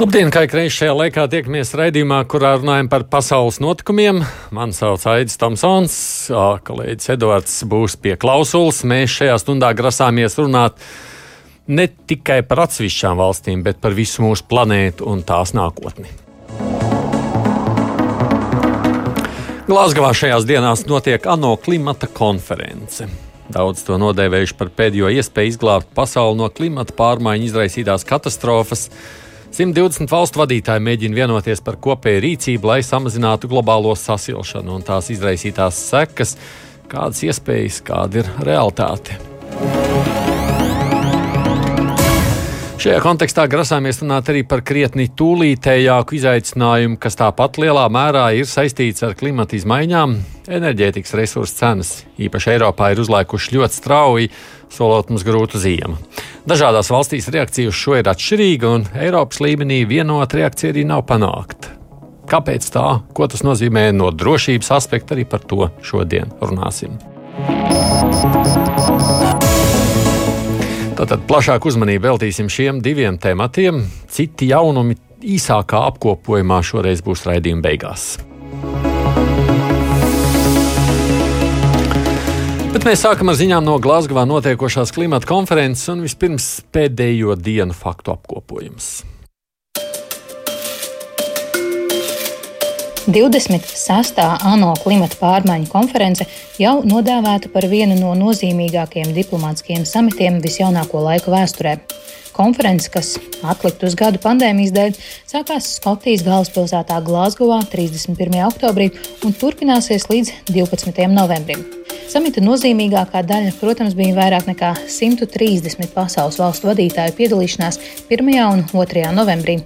Labdien, kā ik reiz šajā laikā tiekamies raidījumā, kurā runājam par pasaules notikumiem. Mani sauc Aits Tomsons, kolēģis Edvards būs pie klausulas. Mēs šajā stundā grasāmies runāt ne tikai par atsevišķām valstīm, bet par visu mūsu planētu un tās nākotni. Glāzgavā šajās dienās notiek ANO klimata konference. Daudz to nodēvējuši par pēdējo iespēju izglābt pasauli no klimata pārmaiņu izraisītās katastrofas. 120 valstu vadītāji mēģina vienoties par kopēju rīcību, lai samazinātu globālo sasilšanu un tās izraisītās sekas, kādas iespējas, kāda ir realitāte. Šajā kontekstā grasāmies runāt arī par krietni tūlītējāku izaicinājumu, kas tāpat lielā mērā ir saistīts ar klimata izmaiņām. Enerģētikas resursu cenas īpaši Eiropā ir uzlaikušas ļoti strauji, solot mums grūtu ziemu. Dažādās valstīs reakcija uz šo ir atšķirīga, un Eiropas līmenī vienota reakcija arī nav panākta. Kāpēc tā? Ko tas nozīmē no drošības aspekta? Arī par to šodien runāsim. Tātad plašāku uzmanību veltīsim šiem diviem tematiem. Citi jaunumi īsākā apkopojumā šoreiz būs raidījuma beigās. Bet mēs sākam ar ziņām no Glasgowā notiekošās klimata konferences un vispirms pēdējo dienu faktu apkopojums. 26. ANO klimata pārmaiņu konference jau nodēvēta par vienu no nozīmīgākajiem diplomātiskiem samitiem visjaunāko laiku vēsturē. Konference, kas atlikta uz gadu pandēmijas dēļ, sākās Skotijas galvaspilsētā Glasgowā 31. oktobrī un turpināsies līdz 12. novembrim. Samita nozīmīgākā daļa, protams, bija vairāk nekā 130 pasaules valstu vadītāju piedalīšanās 1. un 2. novembrī.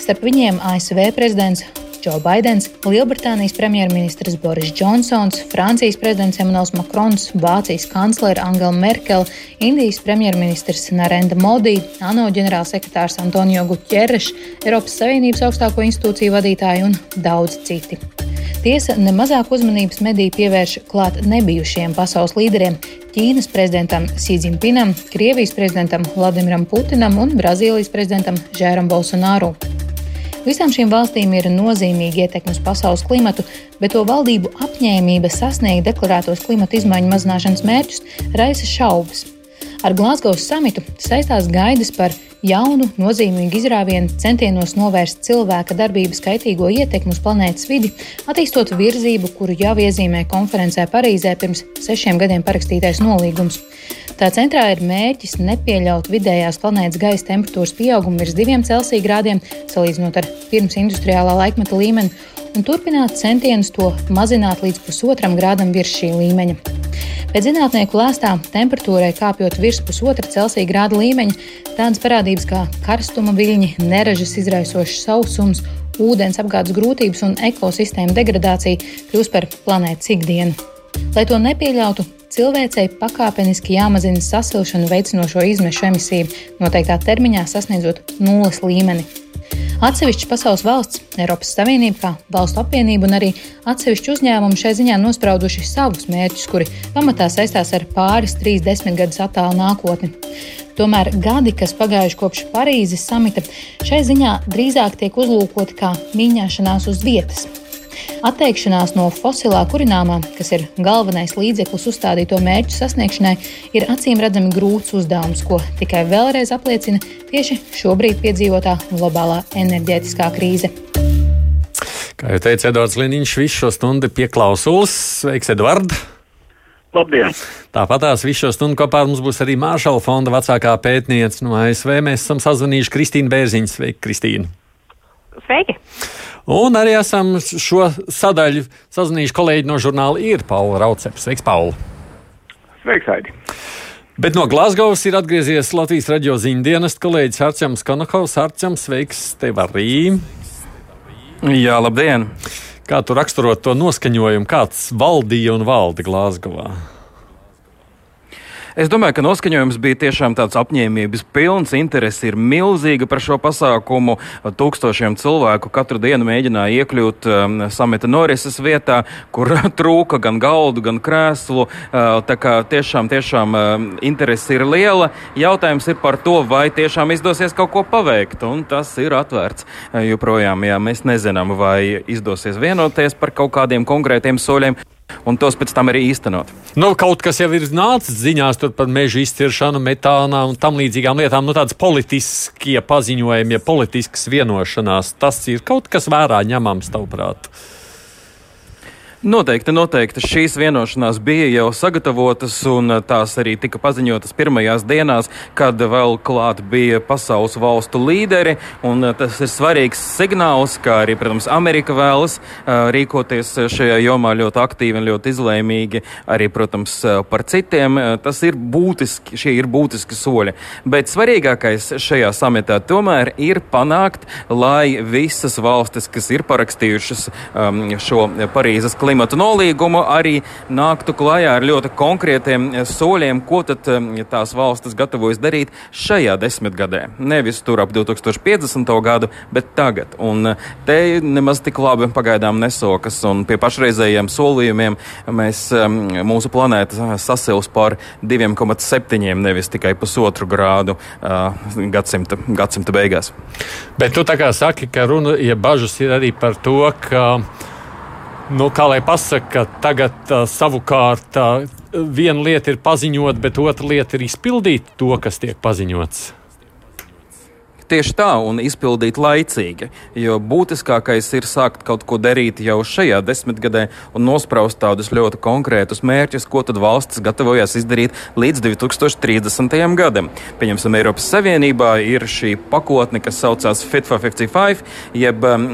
Starp viņiem ASV prezidents Džo Baidens, Lielbritānijas premjerministrs Boris Džonsons, Francijas prezidents Emmanuels Makrons, Vācijas kanclere Angela Merkele, Indijas premjerministrs Narenda Modi, ANO ģenerālsekretārs Antonio Guterres, Eiropas Savienības augstāko institūciju vadītāji un daudz citi. Tiesa, nemazāk uzmanības mediji pievērš klāt nebijušiem pasaules līderiem - Ķīnas prezidentam Sīdzimpinam, Krievijas prezidentam Vladimiram Putinam un Brazīlijas prezidentam Žēram Bolsonaru. Visām šīm valstīm ir nozīmīga ietekme uz pasaules klimatu, bet to valdību apņēmība sasniegt deklarētos klimata izmaiņu mazināšanas mērķus raisa šaubas. Ar Glasgow samitu saistās gaidas par jaunu, nozīmīgu izrāvienu centienos novērst cilvēka darbības kaitīgo ietekmi uz planētas vidi, attīstot virzību, kuru jau iezīmē konferencē Parīzē pirms sešiem gadiem parakstītais nolīgums. Tā centrā ir mērķis nepieļaut vidējās planētas gaisa temperatūras pieaugumu virs diviem Celsija grādiem, salīdzinot ar pirms industriālā laikmeta līmeni, un turpināt centienus to mazināt līdz pusotram grādam virs šī līmeņa. Pēc zinātnieku lēstā temperatūrai kāpjot virs pusotra Celsija grāda līmeņa, tādas parādības kā karstuma viļņi, neražas izraisošs sausums, ūdens apgādes grūtības un ekosistēma degradācija kļūst par planētas ikdienu. Lai to nepieļautu, cilvēcei pakāpeniski jāmazina sasilšanu veicinošo izmešu emisiju, noteiktā termiņā sasniedzot nulles līmeni. Atsevišķas pasaules valsts, Eiropas Savienība, kā valstu apvienība un arī atsevišķi uzņēmumi šai ziņā nosprauduši savus mērķus, kuri pamatā saistās ar pāris trīs desmitgadus attālu nākotni. Tomēr gadi, kas pagājuši kopš Parīzes samita, šai ziņā drīzāk tiek uzlūkoti kā mīņāšanās uz vietas, Atteikšanās no fosilā kurināmā, kas ir galvenais līdzeklis uzstādīto mērķu sasniegšanai, ir acīm redzami grūts uzdevums, ko tikai vēlreiz apliecina tieši šobrīd piedzīvotā globālā enerģētiskā krīze. Kā jau teica Edvards Liniņš, visu šo stundu pieklausulis. Sveiks, Edvard! Labdien! Tāpat tās visu šo stundu kopā mums būs arī Māršala fonda vecākā pētniece no ASV. Mēs esam sazvanījuši Kristīnu Bērziņu. Sveiki, Kristīna! Sveiki! Un arī esam šo sadaļu sazvanījuši kolēģi no žurnāla Ir Paula Rauceps. Sveiks, Paula! Sveiks, Aidi! Bet no Glasgowas ir atgriezies Latvijas raidījuma ziņu dienas kolēģis Arčuns Konakovs. Arčuns, sveiks, tev arī! Jā, labdien! Kā tu raksturot to noskaņojumu, kāds valdīja un valda Glasgowā? Es domāju, ka noskaņojums bija tiešām tāds apņēmības pilns. Interesi ir milzīga par šo pasākumu. Tūkstošiem cilvēku katru dienu mēģināja iekļūt um, samita norises vietā, kur trūka gan galdu, gan krēslu. Uh, tā kā tiešām, tiešām uh, interesi ir liela. Jautājums ir par to, vai tiešām izdosies kaut ko paveikt. Un tas ir atvērts uh, joprojām. Jā, mēs nezinām, vai izdosies vienoties par kaut kādiem konkrētiem soļiem un tos pēc tam arī īstenot. Nu, kaut kas jau ir nācis ziņās par meža izciršanu, metānā un tam līdzīgām lietām. Nu, tādas politiskie paziņojumi, ja politiskas vienošanās, tas ir kaut kas vērā ņemams, tavuprāt. Noteikti, noteikti. Šīs vienošanās bija jau sagatavotas, un eh, tās arī tika paziņotas pirmajās dienās, kad vēl klāt bija pasaules valstu līderi. Eh, tas ir svarīgs signāls, kā arī, protams, Amerika vēlas uh, rīkoties šajā jomā ļoti aktīvi un ļoti izlēmīgi. Arī, protams, par citiem tas ir būtiski, šie ir būtiski soļi. Bet svarīgākais šajā samitā tomēr ir panākt, lai visas valstis, kas ir parakstījušas um, šo Parīzes klimatu, klimatu nolīgumu, arī nāktu klajā ar ļoti konkrētiem eh, soļiem, ko tad eh, tās valstis gatavojas darīt šajā desmitgadē. Nevis tur ap 2050. gadu, bet tagad. Un eh, te nemaz tik labi pagaidām nesokas, un pie pašreizējiem solījumiem mēs, mūsu planēta sasils par 2,7, nevis tikai pusotru grādu gadsimta, gadsimta beigās. Bet tu tā kā saki, ka runa, ja bažas ir arī par to, ka Nu, kā lai pasakā, tagad uh, savukārt uh, viena lieta ir paziņot, bet otra lieta ir izpildīt to, kas tiek paziņots. Tieši tā, un izpildīt laicīgi, jo būtiskākais ir sākt kaut ko darīt jau šajā desmitgadē un nospraust tādus ļoti konkrētus mērķus, ko tad valsts gatavojas izdarīt līdz 2030. gadam. Pieņemsim, Eiropas Savienībā ir šī pakotne, kas saucās Fit for 55, jeb um,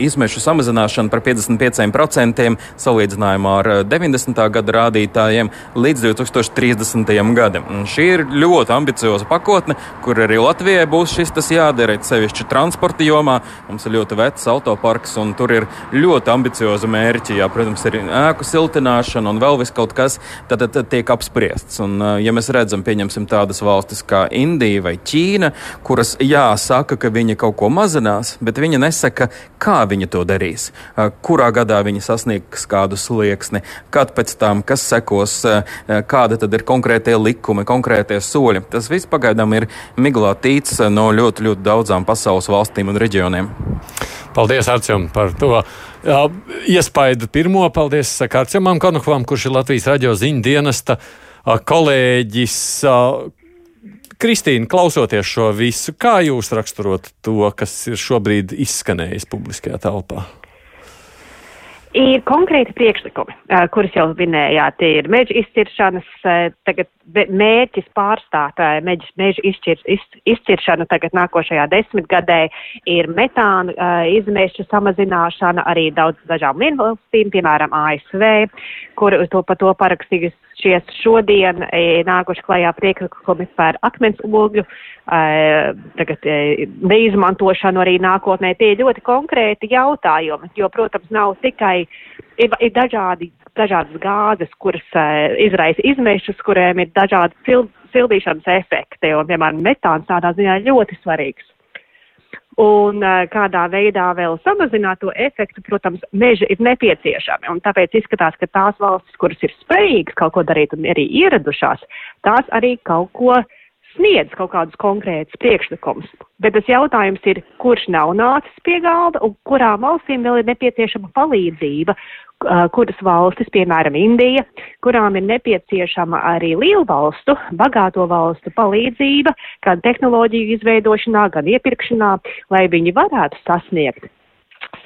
izmešu samazināšana par 55% salīdzinājumā ar 90. gada rādītājiem līdz 2030. gadam. Un šī ir ļoti ambicioza pakotne, kur arī Latvijai būs būs šis tas jādara, sevišķi transporta jomā. Mums ir ļoti vecs autoparks, un tur ir ļoti ambiciozi mērķi. Jā, protams, ir ēku siltināšana un vēl viss kaut kas, tad, tad, tad tiek apspriests. Un, ja mēs redzam, pieņemsim tādas valstis kā Indija vai Ķīna, kuras jāsaka, ka viņi kaut ko mazinās, bet viņi nesaka, kā viņi to darīs, kurā gadā viņi sasniegs kādu slieksni, kad pēc tam, kas sekos, kāda tad ir konkrētie likumi, konkrētie soļi. Tas viss pagaidām ir miglā tīts no ļoti, ļoti daudzām pasaules valstīm un reģioniem. Paldies, Arčam, par to. Iespaidu pirmo paldies Kārcamam Konokovam, kurš ir Latvijas raidījuma ziņu dienesta kolēģis. Kristīna, klausoties šo visu, kā jūs raksturot to, kas ir šobrīd izskanējis publiskajā telpā? Ir konkrēti priekšlikumi, kurus jau minējāt, ir meža izciršanas, tagad mērķis pārstāt meža, meža izcirs, iz, izciršanu tagad nākošajā desmitgadē, ir metāna izmešu samazināšana arī daudz dažām lielvalstīm, piemēram, ASV, kur to pa to parakstījusi šies šodien nākuši klajā priekšlikumi par akmens ogļu, tagad neizmantošanu arī nākotnē. Tie ir ļoti konkrēti jautājumi, jo, protams, nav tikai, ir, ir dažādi, dažādas gāzes, kuras izraisa izmešus, kuriem ir dažādi sil, sildīšanas efekti, un, piemēram, metāns tādā ziņā ļoti svarīgs un uh, kādā veidā vēl samazināt to efektu, protams, meži ir nepieciešami. Un tāpēc izskatās, ka tās valstis, kuras ir spējīgas kaut ko darīt un arī ieradušās, tās arī kaut ko sniedz kaut kādus konkrētus priekšlikumus. Bet tas jautājums ir, kurš nav nācis pie galda un kurām valstīm vēl ir nepieciešama palīdzība, kuras valstis, piemēram, Indija, kurām ir nepieciešama arī lielu valstu, bagāto valstu palīdzība, gan tehnoloģiju izveidošanā, gan iepirkšanā, lai viņi varētu sasniegt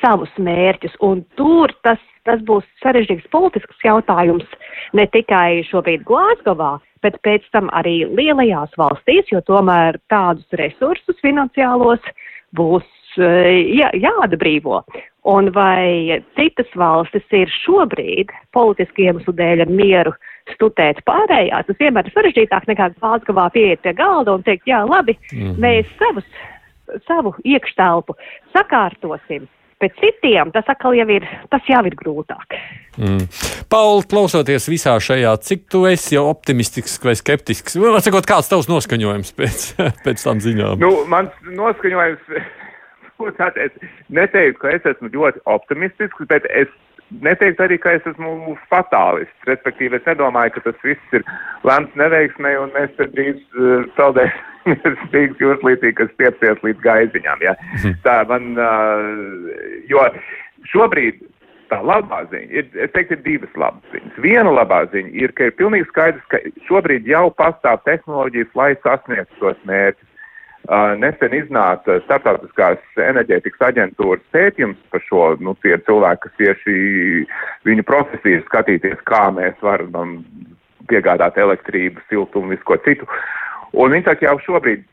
savus mērķus. Un tur tas, tas būs sarežģīts politisks jautājums ne tikai šobrīd Glāzgovā, bet pēc tam arī lielajās valstīs, jo tomēr tādus resursus finansiālos būs jā, jāatbrīvo. Un vai citas valstis ir šobrīd politiski iemeslu dēļ ar mieru studēt pārējās, tas vienmēr ir sarežģītāk nekā Glāzgovā pieiet pie galda un teikt, jā, labi, mm -hmm. mēs savus, savu iekštelpu sakārtosim, bet citiem tas atkal jau ir, tas jau ir grūtāk. Mm. Pauli, klausoties visā šajā, cik tu esi jau optimistisks vai skeptisks? Vai sakot, kāds tavs noskaņojums pēc, pēc tam ziņām? Nu, mans noskaņojums, es neteiktu, ka es esmu ļoti optimistisks, bet es neteiktu arī, ka es esmu fatālists. Respektīvi, es nedomāju, ka tas viss ir lemts neveiksmē un mēs te drīz uh, zaudēsim spīgs jūraslītī, kas piepsies līdz gaiziņām. Ja? Mhm. Tā man, uh, jo šobrīd tā labā ziņa ir, es teiktu, ir divas labas ziņas. Viena labā ziņa ir, ka ir pilnīgi skaidrs, ka šobrīd jau pastāv tehnoloģijas, lai sasniegtu tos mērķus. Nesen iznāca starptautiskās enerģētikas aģentūras pētījums par šo, nu, tie cilvēki, kas tieši viņu profesiju skatīties, kā mēs varam piegādāt elektrību, siltumu, visu ko citu. Un viņi saka, jau šobrīd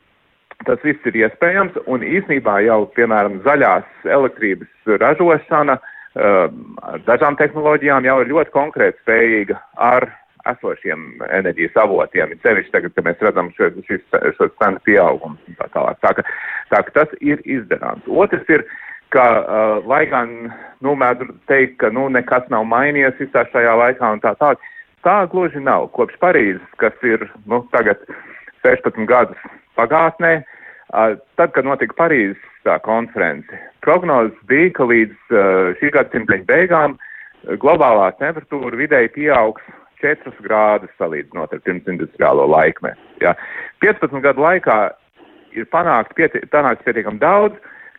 tas viss ir iespējams, un īsnībā jau, piemēram, zaļās elektrības ražošana ar dažām tehnoloģijām jau ir ļoti konkrēti spējīga ar esošiem enerģijas avotiem. Cevišķi tagad, kad mēs redzam šo, šis, šo cenu pieaugumu un tā tālāk. Tā ka, tā ka tas ir izdarāms. Otrs ir, ka, uh, lai gan, nu, mēdz teikt, ka, nu, nekas nav mainījies visā šajā laikā un tā tālāk, tā gluži nav. Kopš Parīzes, kas ir, nu, tagad 16 gadus pagātnē, uh, tad, kad notika Parīzes tā konference, prognozes bija, ka līdz uh, šī gadsimta beigām globālā temperatūra vidēji pieaugs 4 grādus salīdzinot ar pirmsindustriālo laikmetu. Ja. 15 gadu laikā ir panākt pieti, panākt pietiekami daudz,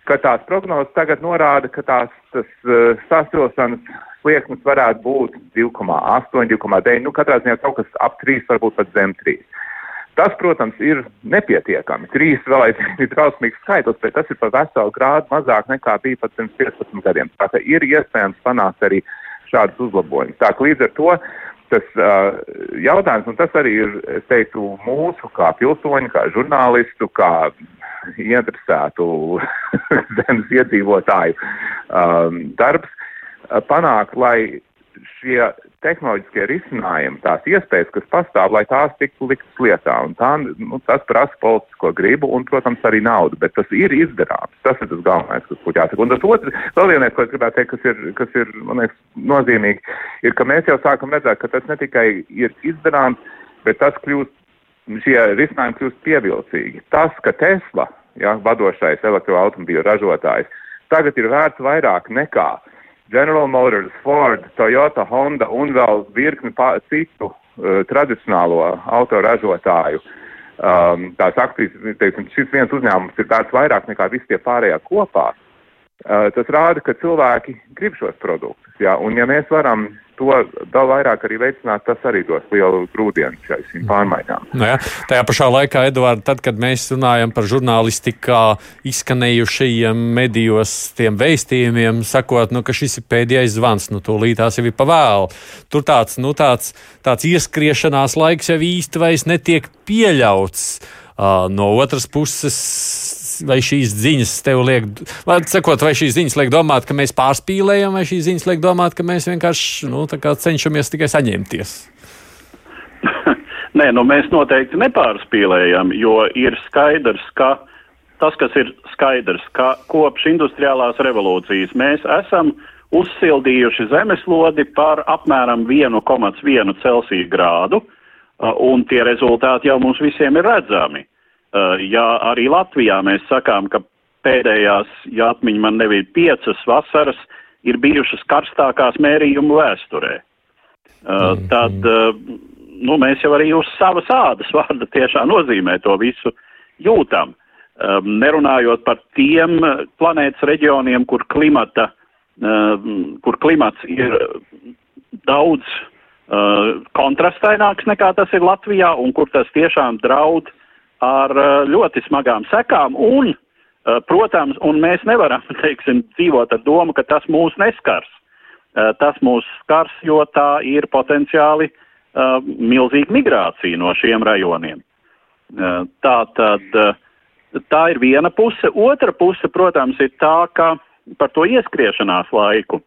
ka tās prognozes tagad norāda, ka tās tas, uh, sasilšanas slieksnis varētu būt 2,8, 2,9, nu katrā ziņā kaut kas ap 3, varbūt pat zem 3. Tas, protams, ir nepietiekami. Trīs vēl aizvien ir drausmīgs skaitlis, bet tas ir par veselu grādu mazāk nekā bija pat pirms 15 gadiem. Tā kā ir iespējams panākt arī šādus uzlabojumus. Tā kā līdz ar to tas uh, jautājums, un tas arī ir, es teiktu, mūsu kā pilsoņu, kā žurnālistu, kā interesētu zemes iedzīvotāju um, darbs, panākt, lai šie tehnoloģiskie risinājumi, tās iespējas, kas pastāv, lai tās tiktu liktas lietā. Un tā, nu, tas prasa politisko gribu un, protams, arī naudu, bet tas ir izdarāms. Tas ir tas galvenais, kas būtu jāsaka. Un tas otrs, vēl vienais, ko es gribētu teikt, kas ir, kas ir man liekas, nozīmīgi, ir, ka mēs jau sākam redzēt, ka tas ne tikai ir izdarāms, bet tas kļūst, šie risinājumi kļūst pievilcīgi. Tas, ka Tesla, ja, vadošais elektroautomobīļu ražotājs, tagad ir vērts vairāk nekā General Motors, Ford, Toyota, Honda un vēl virkni citu uh, tradicionālo autoražotāju. Um, tās akcijas, teiksim, šis viens uzņēmums ir tāds vairāk nekā visi tie pārējā kopā. Uh, tas rāda, ka cilvēki grib šos produktus. Jā, un ja mēs varam to vēl vairāk arī veicināt, tas arī dos lielu grūdienu šīm pārmaiņām. Nu jā, tajā pašā laikā, Edvard, tad, kad mēs runājam par žurnālistikā izskanējušajiem medijos tiem vēstījumiem, sakot, nu, ka šis ir pēdējais zvans, nu, tūlīt tās jau ir pavēlu. Tur tāds, nu, tāds, tāds ieskriešanās laiks jau īsti vairs netiek pieļauts. Uh, no otras puses, vai šīs ziņas tev liek, sakot, vai šīs ziņas liek domāt, ka mēs pārspīlējam, vai šīs ziņas liek domāt, ka mēs vienkārši nu, cenšamies tikai saņemties? Nē, nu mēs noteikti nepārspīlējam, jo ir skaidrs, ka tas, kas ir skaidrs, ka kopš industriālās revolūcijas mēs esam uzsildījuši zemeslodi par apmēram 1,1 Celsija grādu, un tie rezultāti jau mums visiem ir redzami. Uh, ja arī Latvijā mēs sakām, ka pēdējās, ja atmiņa man nebija piecas vasaras, ir bijušas karstākās mērījumu vēsturē, mm. tad uh, nu, mēs jau arī uz savas ādas vārda tiešā nozīmē to visu jūtam. Nerunājot par tiem planētas reģioniem, kur, klimata, kur klimats ir daudz kontrastaināks nekā tas ir Latvijā un kur tas tiešām draud uh, ar eh, ļoti smagām sekām un, eh, protams, un mēs nevaram, teiksim, dzīvot ar domu, ka tas mūs neskars. Eh, tas mūs skars, jo tā ir potenciāli milzīga migrācija no šiem rajoniem. Tā tad tā ir viena puse. Otra puse, protams, ir tā, ka par to ieskriešanās laiku.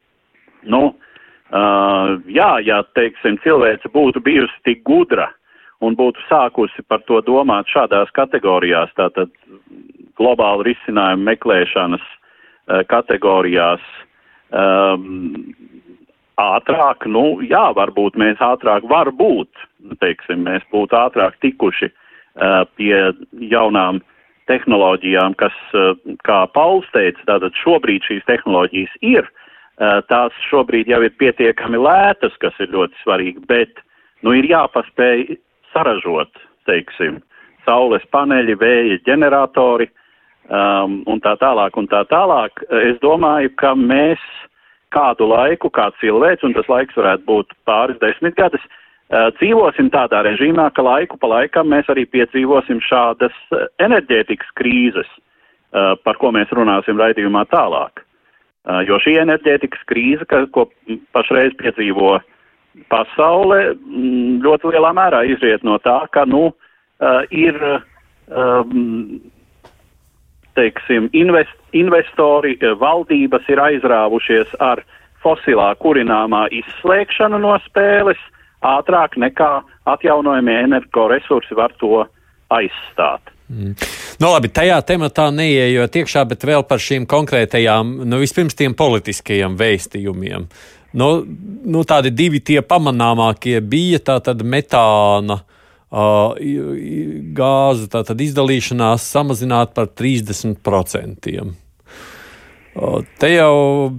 Nu, jā, ja, teiksim, cilvēce būtu bijusi tik gudra, uh, un būtu sākusi par to domāt šādās kategorijās, tātad globālu risinājumu meklēšanas uh, kategorijās. Um, ātrāk, nu, jā, varbūt mēs ātrāk, varbūt, teiksim, mēs būtu ātrāk tikuši uh, pie jaunām tehnoloģijām, kas, uh, kā Pauls teica, tātad šobrīd šīs tehnoloģijas ir, uh, tās šobrīd jau ir pietiekami lētas, kas ir ļoti svarīgi, bet, nu, ir jāpaspēj saražot, teiksim, saules paneļi, vēja ģeneratori um, un tā tālāk un tā tālāk. Es domāju, ka mēs kādu laiku, kā cilvēks, un tas laiks varētu būt pāris desmitgadus, uh, dzīvosim tādā režīmā, ka laiku pa laikam mēs arī piedzīvosim šādas uh, enerģētikas krīzes, uh, par ko mēs runāsim raidījumā tālāk. Uh, jo šī enerģētikas krīze, ka, ko pašreiz piedzīvo pasaule, mm, ļoti lielā mērā izriet no tā, ka, nu, uh, ir, um, teiksim, invest, investori, uh, valdības ir aizrāvušies ar fosilā kurināmā izslēgšanu no spēles ātrāk nekā atjaunojamie energoresursi var to aizstāt. Mm. Nu, labi, tajā tematā neieejot iekšā, bet vēl par šīm konkrētajām, nu, vispirms tiem politiskajiem vēstījumiem. Nu, nu, tādi divi tie pamanāmākie bija tātad metāna uh, gāzu izdalīšanās samazināt par 30%. Te jau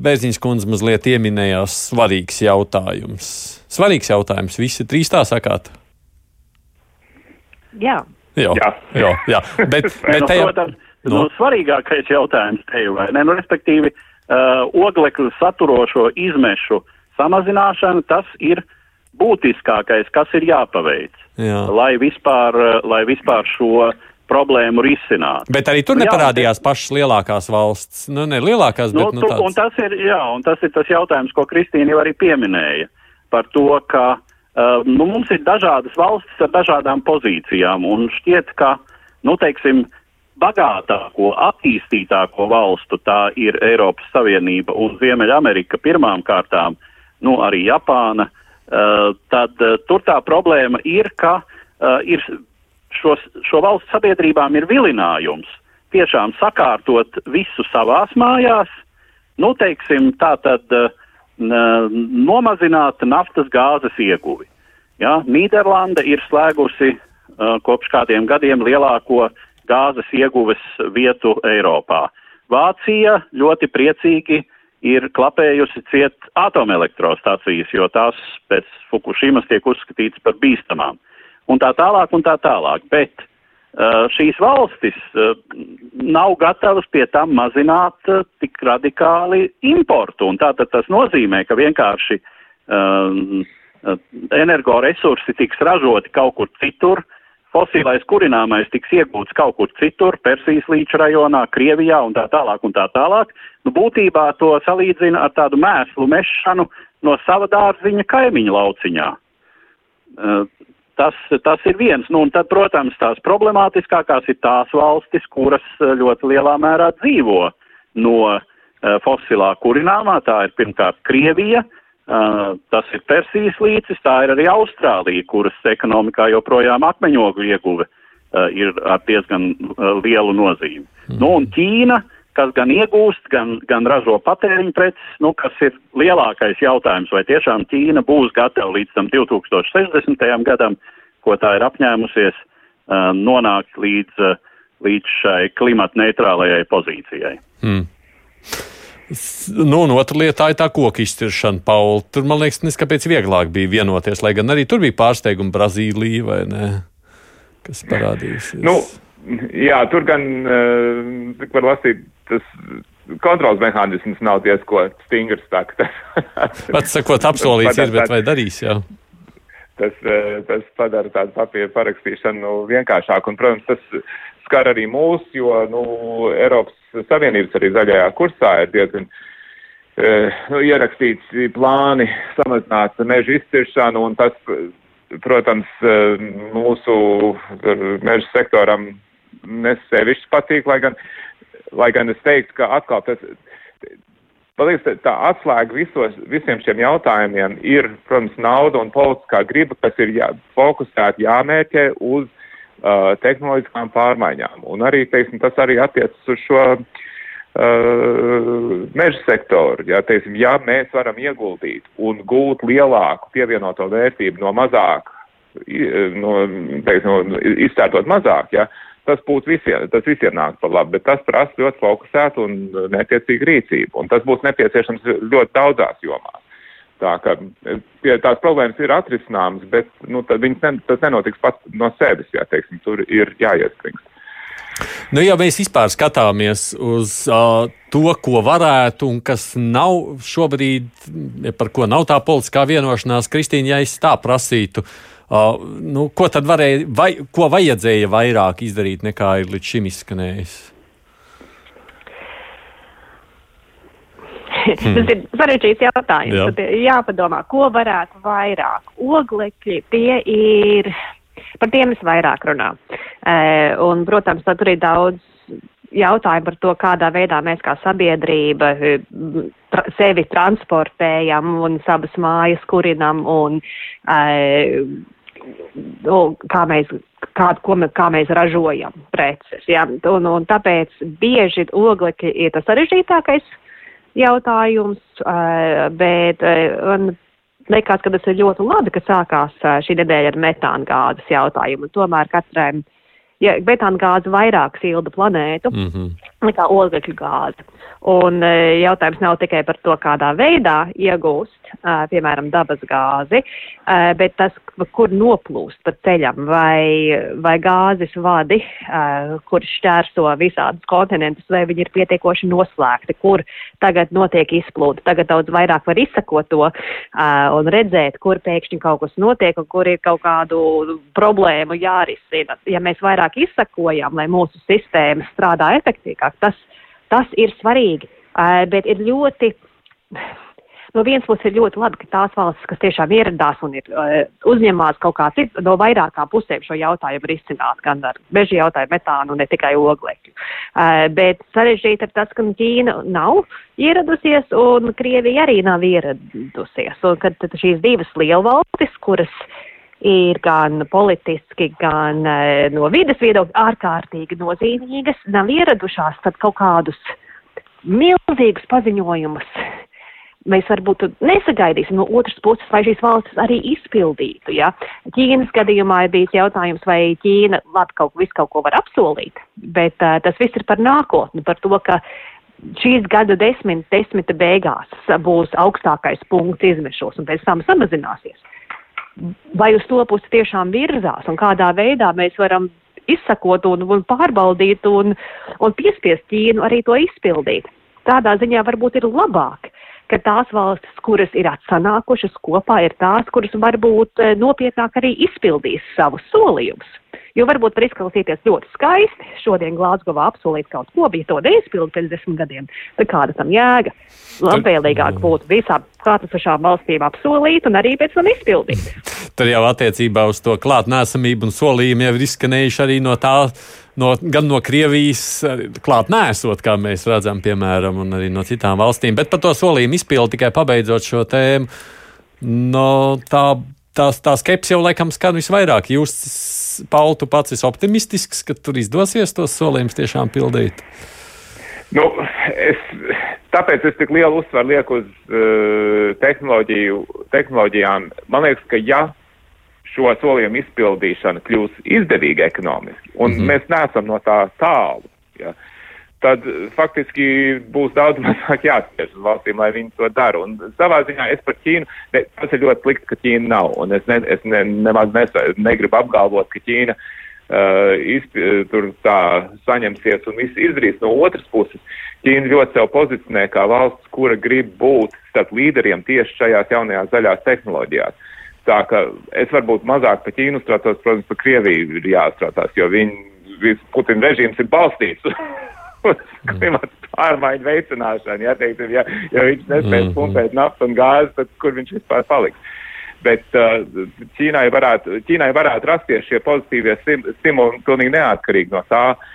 Bērziņš kundze mazliet ieminējās svarīgs jautājums. Svarīgs jautājums. Visi trīs tā sakāt? Jā. Jā, jā. jā, jā. Bet, bet nu, tajā, protams, nu, nu, svarīgākais jautājums te jau vai ne? Nu, respektīvi, uh, oglekļu saturošo izmešu samazināšana, tas ir būtiskākais, kas ir jāpaveic, Jā. lai, vispār, lai vispār šo problēmu risinātu. Bet arī tur nu, neparādījās jā, pašas lielākās valsts. Nu, ne lielākās, nu, bet nu, tu, tāds... un tas ir, jā, un tas ir tas jautājums, ko Kristīna jau arī pieminēja par to, ka uh, nu, mums ir dažādas valstis ar dažādām pozīcijām, un šķiet, ka, nu, teiksim, bagātāko, attīstītāko valstu tā ir Eiropas Savienība un Ziemeļamerika pirmām kārtām, nu, arī Japāna, uh, Uh, tad uh, tur tā problēma ir, ka uh, ir šos, šo valstu sabiedrībām ir vilinājums tiešām sakārtot visu savās mājās, nu, teiksim, tā tad uh, nomazināt naftas gāzes ieguvi. Ja? Nīderlanda ir slēgusi uh, kopš kādiem gadiem lielāko gāzes ieguves vietu Eiropā. Vācija ļoti priecīgi ir klapējusi ciet atomelektrostacijas, jo tās pēc Fukushimas tiek uzskatītas par bīstamām. Un tā tālāk un tā tālāk. Bet uh, šīs valstis uh, nav gatavas pie tam mazināt uh, tik radikāli importu. Un tātad tas nozīmē, ka vienkārši uh, energoresursi tiks ražoti kaut kur citur, fosilais kurināmais tiks iegūts kaut kur citur, Persijas līča rajonā, Krievijā un tā tālāk un tā tālāk. Nu, būtībā to salīdzina ar tādu mēslu mešanu no sava dārziņa kaimiņa lauciņā. Tas, tas ir viens. Nu, un tad, protams, tās problemātiskākās ir tās valstis, kuras ļoti lielā mērā dzīvo no fosilā kurināmā. Tā ir pirmkārt Krievija, uh, Uh, tas ir Persijas līcis, tā ir arī Austrālija, kuras ekonomikā joprojām akmeņogļu ieguve uh, ir ar diezgan uh, lielu nozīmi. Mm. Nu, un Ķīna, kas gan iegūst, gan, gan ražo patēriņu preces, nu, kas ir lielākais jautājums, vai tiešām Ķīna būs gatava līdz tam 2060. gadam, ko tā ir apņēmusies, uh, nonākt līdz, uh, līdz šai klimata neitrālajai pozīcijai. Mm. Nu, un otra lieta ir tā koku izciršana, Pauli. Tur, man liekas, neskapēc vieglāk bija vienoties, lai gan arī tur bija pārsteigumi Brazīlija vai ne, kas parādījusies. Nu, jā, tur gan, uh, var lasīt, tas kontrols mehānisms nav diezko stingrs. Pats sakot, apsolīts ir, bet vai darīs, jā? Tas, eh, tas padara tādu papīru parakstīšanu nu, vienkāršāku, un, protams, tas skar arī mūs, jo, nu, Eiropas Savienības arī zaļajā kursā ir diezgan uh, nu, ierakstīts plāni samazināt mežu izciršanu, un tas, protams, uh, mūsu mežu sektoram nesevišķi patīk, lai gan, lai gan es teiktu, ka atkal tas. Palīdz, tā atslēga visos, visiem šiem jautājumiem ir, protams, nauda un politiskā griba, kas ir jā, fokusēta jāmērķē uz uh, tehnoloģiskām pārmaiņām. Un arī, teiksim, tas arī attiecas uz šo uh, meža sektoru. Ja, teiksim, ja mēs varam ieguldīt un gūt lielāku pievienoto vērtību no mazāk, no, teiksim, no izcērtot mazāk, ja, tas būtu visiem, tas visiem nāk par labu, bet tas prasa ļoti fokusētu un netiecīgu rīcību, un tas būs nepieciešams ļoti daudzās jomās. Tā ka tās problēmas ir atrisināmas, bet nu, viņas ne, tas nenotiks pats no sevis, ja teiksim, tur ir jāiespringst. Nu, ja mēs vispār skatāmies uz uh, to, ko varētu un kas nav šobrīd, par ko nav tā politiskā vienošanās, Kristīna, ja es tā prasītu, uh, nu, ko tad varēja, vai, ko vajadzēja vairāk izdarīt nekā ir līdz šim izskanējis? Hmm. Tas ir sarežģīts jautājums. Jā. Tad jāpadomā, ko varētu vairāk. Oglekļi tie ir Par tiem es vairāk runāju. Uh, un, protams, tur ir daudz jautājumu par to, kādā veidā mēs kā sabiedrība tra sevi transportējam un savas mājas kurinam un uh, kā mēs, kā, ko, kā mēs ražojam preces. Ja? Un, un tāpēc bieži oglekļi ir tas sarežģītākais jautājums, uh, bet uh, Likās, ka tas ir ļoti labi, ka sākās šī nedēļa ar metāna gāzes jautājumu. Tomēr katrai, ja metāna gāze vairāk silda planētu mm -hmm. nekā oglekļu gāze. Un jautājums nav tikai par to, kādā veidā iegūst piemēram, dabas gāzi, bet tas, kur noplūst pa ceļam, vai, vai gāzes vadi, kur šķērso visādus kontinentus, vai viņi ir pietiekoši noslēgti, kur tagad notiek izplūde. Tagad daudz vairāk var izsakot to un redzēt, kur pēkšņi kaut kas notiek un kur ir kaut kādu problēmu jārisina. Ja mēs vairāk izsakojam, lai mūsu sistēma strādā efektīvāk, tas, tas ir svarīgi. Bet ir ļoti no vienas puses ir ļoti labi, ka tās valstis, kas tiešām ieradās un ir uh, uzņemās kaut kā citu, no vairākām pusēm šo jautājumu risināt, gan ar meža jautājumu, metānu, ne tikai oglekļu. Uh, bet sarežģīti ir tas, ka Ķīna nav ieradusies un Krievija arī nav ieradusies. Un kad šīs divas lielvalstis, kuras ir gan politiski, gan uh, no vides viedokļa ārkārtīgi nozīmīgas, nav ieradušās, tad kaut kādus milzīgus paziņojumus mēs varbūt nesagaidīsim no otras puses, vai šīs valstis arī izpildītu. Ja? Ķīnas gadījumā ir bijis jautājums, vai Ķīna labi kaut, visu kaut ko var apsolīt, bet uh, tas viss ir par nākotni, par to, ka šīs gada desmit, desmita beigās būs augstākais punkts izmešos un pēc tam samazināsies. Vai uz to pusi tiešām virzās un kādā veidā mēs varam izsakot un, un pārbaudīt un, un piespiest Ķīnu arī to izpildīt. Tādā ziņā varbūt ir labāk, ka tās valstis, kuras ir atsanākušas kopā, ir tās, kuras varbūt eh, nopietnāk arī izpildīs savus solījumus. Jo varbūt var izklausīties ļoti skaisti šodien Glāzgovā apsolīt kaut ko, bija to neizpildu pēc desmit gadiem, bet kāda tam jēga? Labvēlīgāk būtu visām klātesošām valstīm apsolīt un arī pēc tam izpildīt. Tur jau attiecībā uz to klātnēsamību un solījumu jau ir izskanējuši arī no tā no, gan no Krievijas klāt nesot, kā mēs redzam, piemēram, un arī no citām valstīm. Bet par to solījumu izpildu tikai pabeidzot šo tēmu. No, tā, tā, tā skepse jau laikam skan visvairāk. Jūs, Paul, tu pats esi optimistisks, ka tur izdosies tos solījumus tiešām pildīt. Nu, es, tāpēc es tik lielu uzsvaru lieku uz uh, tehnoloģiju, tehnoloģijām. Man liekas, ka ja šo solījumu izpildīšana kļūs izdevīga ekonomiski, un mm -hmm. mēs neesam no tā tālu, ja, tad faktiski būs daudz mazāk jāspiež uz valstīm, lai viņi to dara. Un savā ziņā es par Ķīnu, ne, tas ir ļoti slikti, ka Ķīna nav, un es, ne, es ne, nemaz nes, negribu apgalvot, ka Ķīna uh, izp, tur tā saņemsies un viss izdarīs. No otras puses, Ķīna ļoti sev pozicionē kā valsts, kura grib būt starp līderiem tieši šajās jaunajās zaļās tehnoloģijās. Tā ka es varbūt mazāk par Ķīnu strātos, protams, par Krieviju ir jāstrātās, jo viņi, Putina režīms ir balstīts uz klimata pārmaiņu veicināšanu. Ja, teiksim, ja, ja viņš nespēs mhm. pumpēt naftu un gāzi, tad kur viņš vispār paliks? Bet uh, Ķīnai, varētu, Ķīnai varētu rasties šie pozitīvie stimuli pilnīgi neatkarīgi no tā, Uh,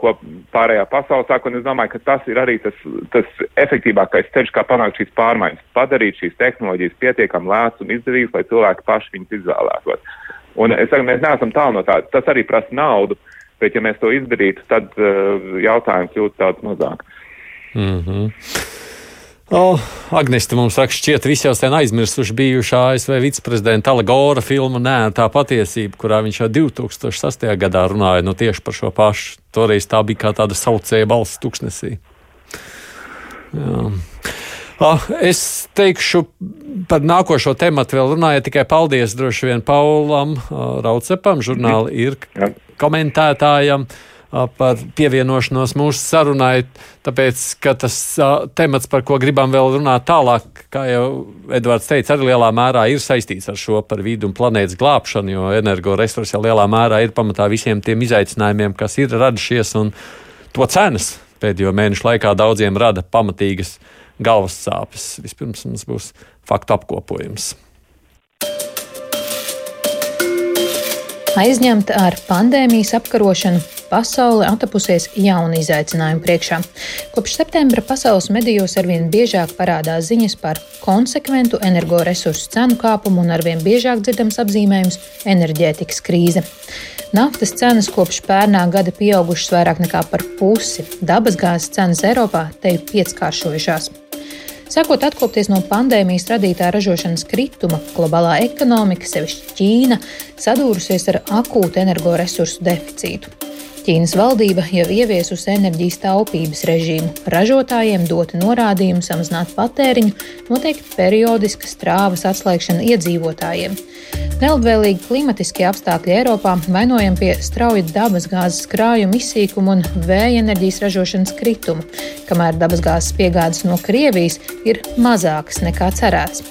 ko pārējā pasaule sāk, un es domāju, ka tas ir arī tas, tas efektīvākais ceļš, kā panākt šīs pārmaiņas, padarīt šīs tehnoloģijas pietiekami lētas un izdevīgas, lai cilvēki paši viņas izvēlētos. Un es saku, mēs neesam tālu no tā, tas arī prasa naudu, bet ja mēs to izdarītu, tad uh, jautājums kļūtu daudz mazāk. Mm -hmm. Oh, Agnēsta mums raksta, šķiet, visi jau sen aizmirsuši bijušā ASV viceprezidenta Alagora filmu Nē, tā patiesība, kurā viņš jau 2008. gadā runāja nu, tieši par šo pašu. Toreiz tā bija kā tāda saucēja balss tuksnesī. Jā. Ah, es teikšu par nākošo tematu vēl runājot, tikai paldies droši vien Paulam Raucepam, žurnāla ir komentētājam. Uh, par pievienošanos mūsu sarunai, tāpēc, ka tas temats, par ko gribam vēl runāt tālāk, kā jau Edvards teica, arī lielā mērā ir saistīts ar šo par vidu un planētas glābšanu, jo energoresursi jau lielā mērā ir pamatā visiem tiem izaicinājumiem, kas ir radušies, un to cenas pēdējo mēnešu laikā daudziem rada pamatīgas galvas sāpes. Vispirms mums būs faktu apkopojums. Aizņemta ar pandēmijas apkarošanu, pasaule atapusies jaunu izaicinājumu priekšā. Kopš septembra pasaules medijos arvien biežāk parādās ziņas par konsekventu energoresursu cenu kāpumu un arvien biežāk dzirdams apzīmējums - enerģētikas krīze. Naftas cenas kopš pērnā gada pieaugušas vairāk nekā par pusi, dabasgāzes cenas Eiropā te ir pieckāršojušās. Sākot atkopties no pandēmijas radītā ražošanas krituma, globālā ekonomika, sevišķi Ķīna, sadūrusies ar akūtu energoresursu deficītu. Ķīnas valdība jau ieviesusi enerģijas taupības režīmu, ražotājiem dota norādījumi samazināt patēriņu, noteikti periodiska strāvas atslēgšana iedzīvotājiem. Nelabvēlīgi klimatiskie apstākļi Eiropā vainojam pie strauja dabasgāzes krājuma izsīkuma un vēja enerģijas ražošanas krituma, kamēr dabasgāzes piegādes no Krievijas ir mazākas nekā cerēts.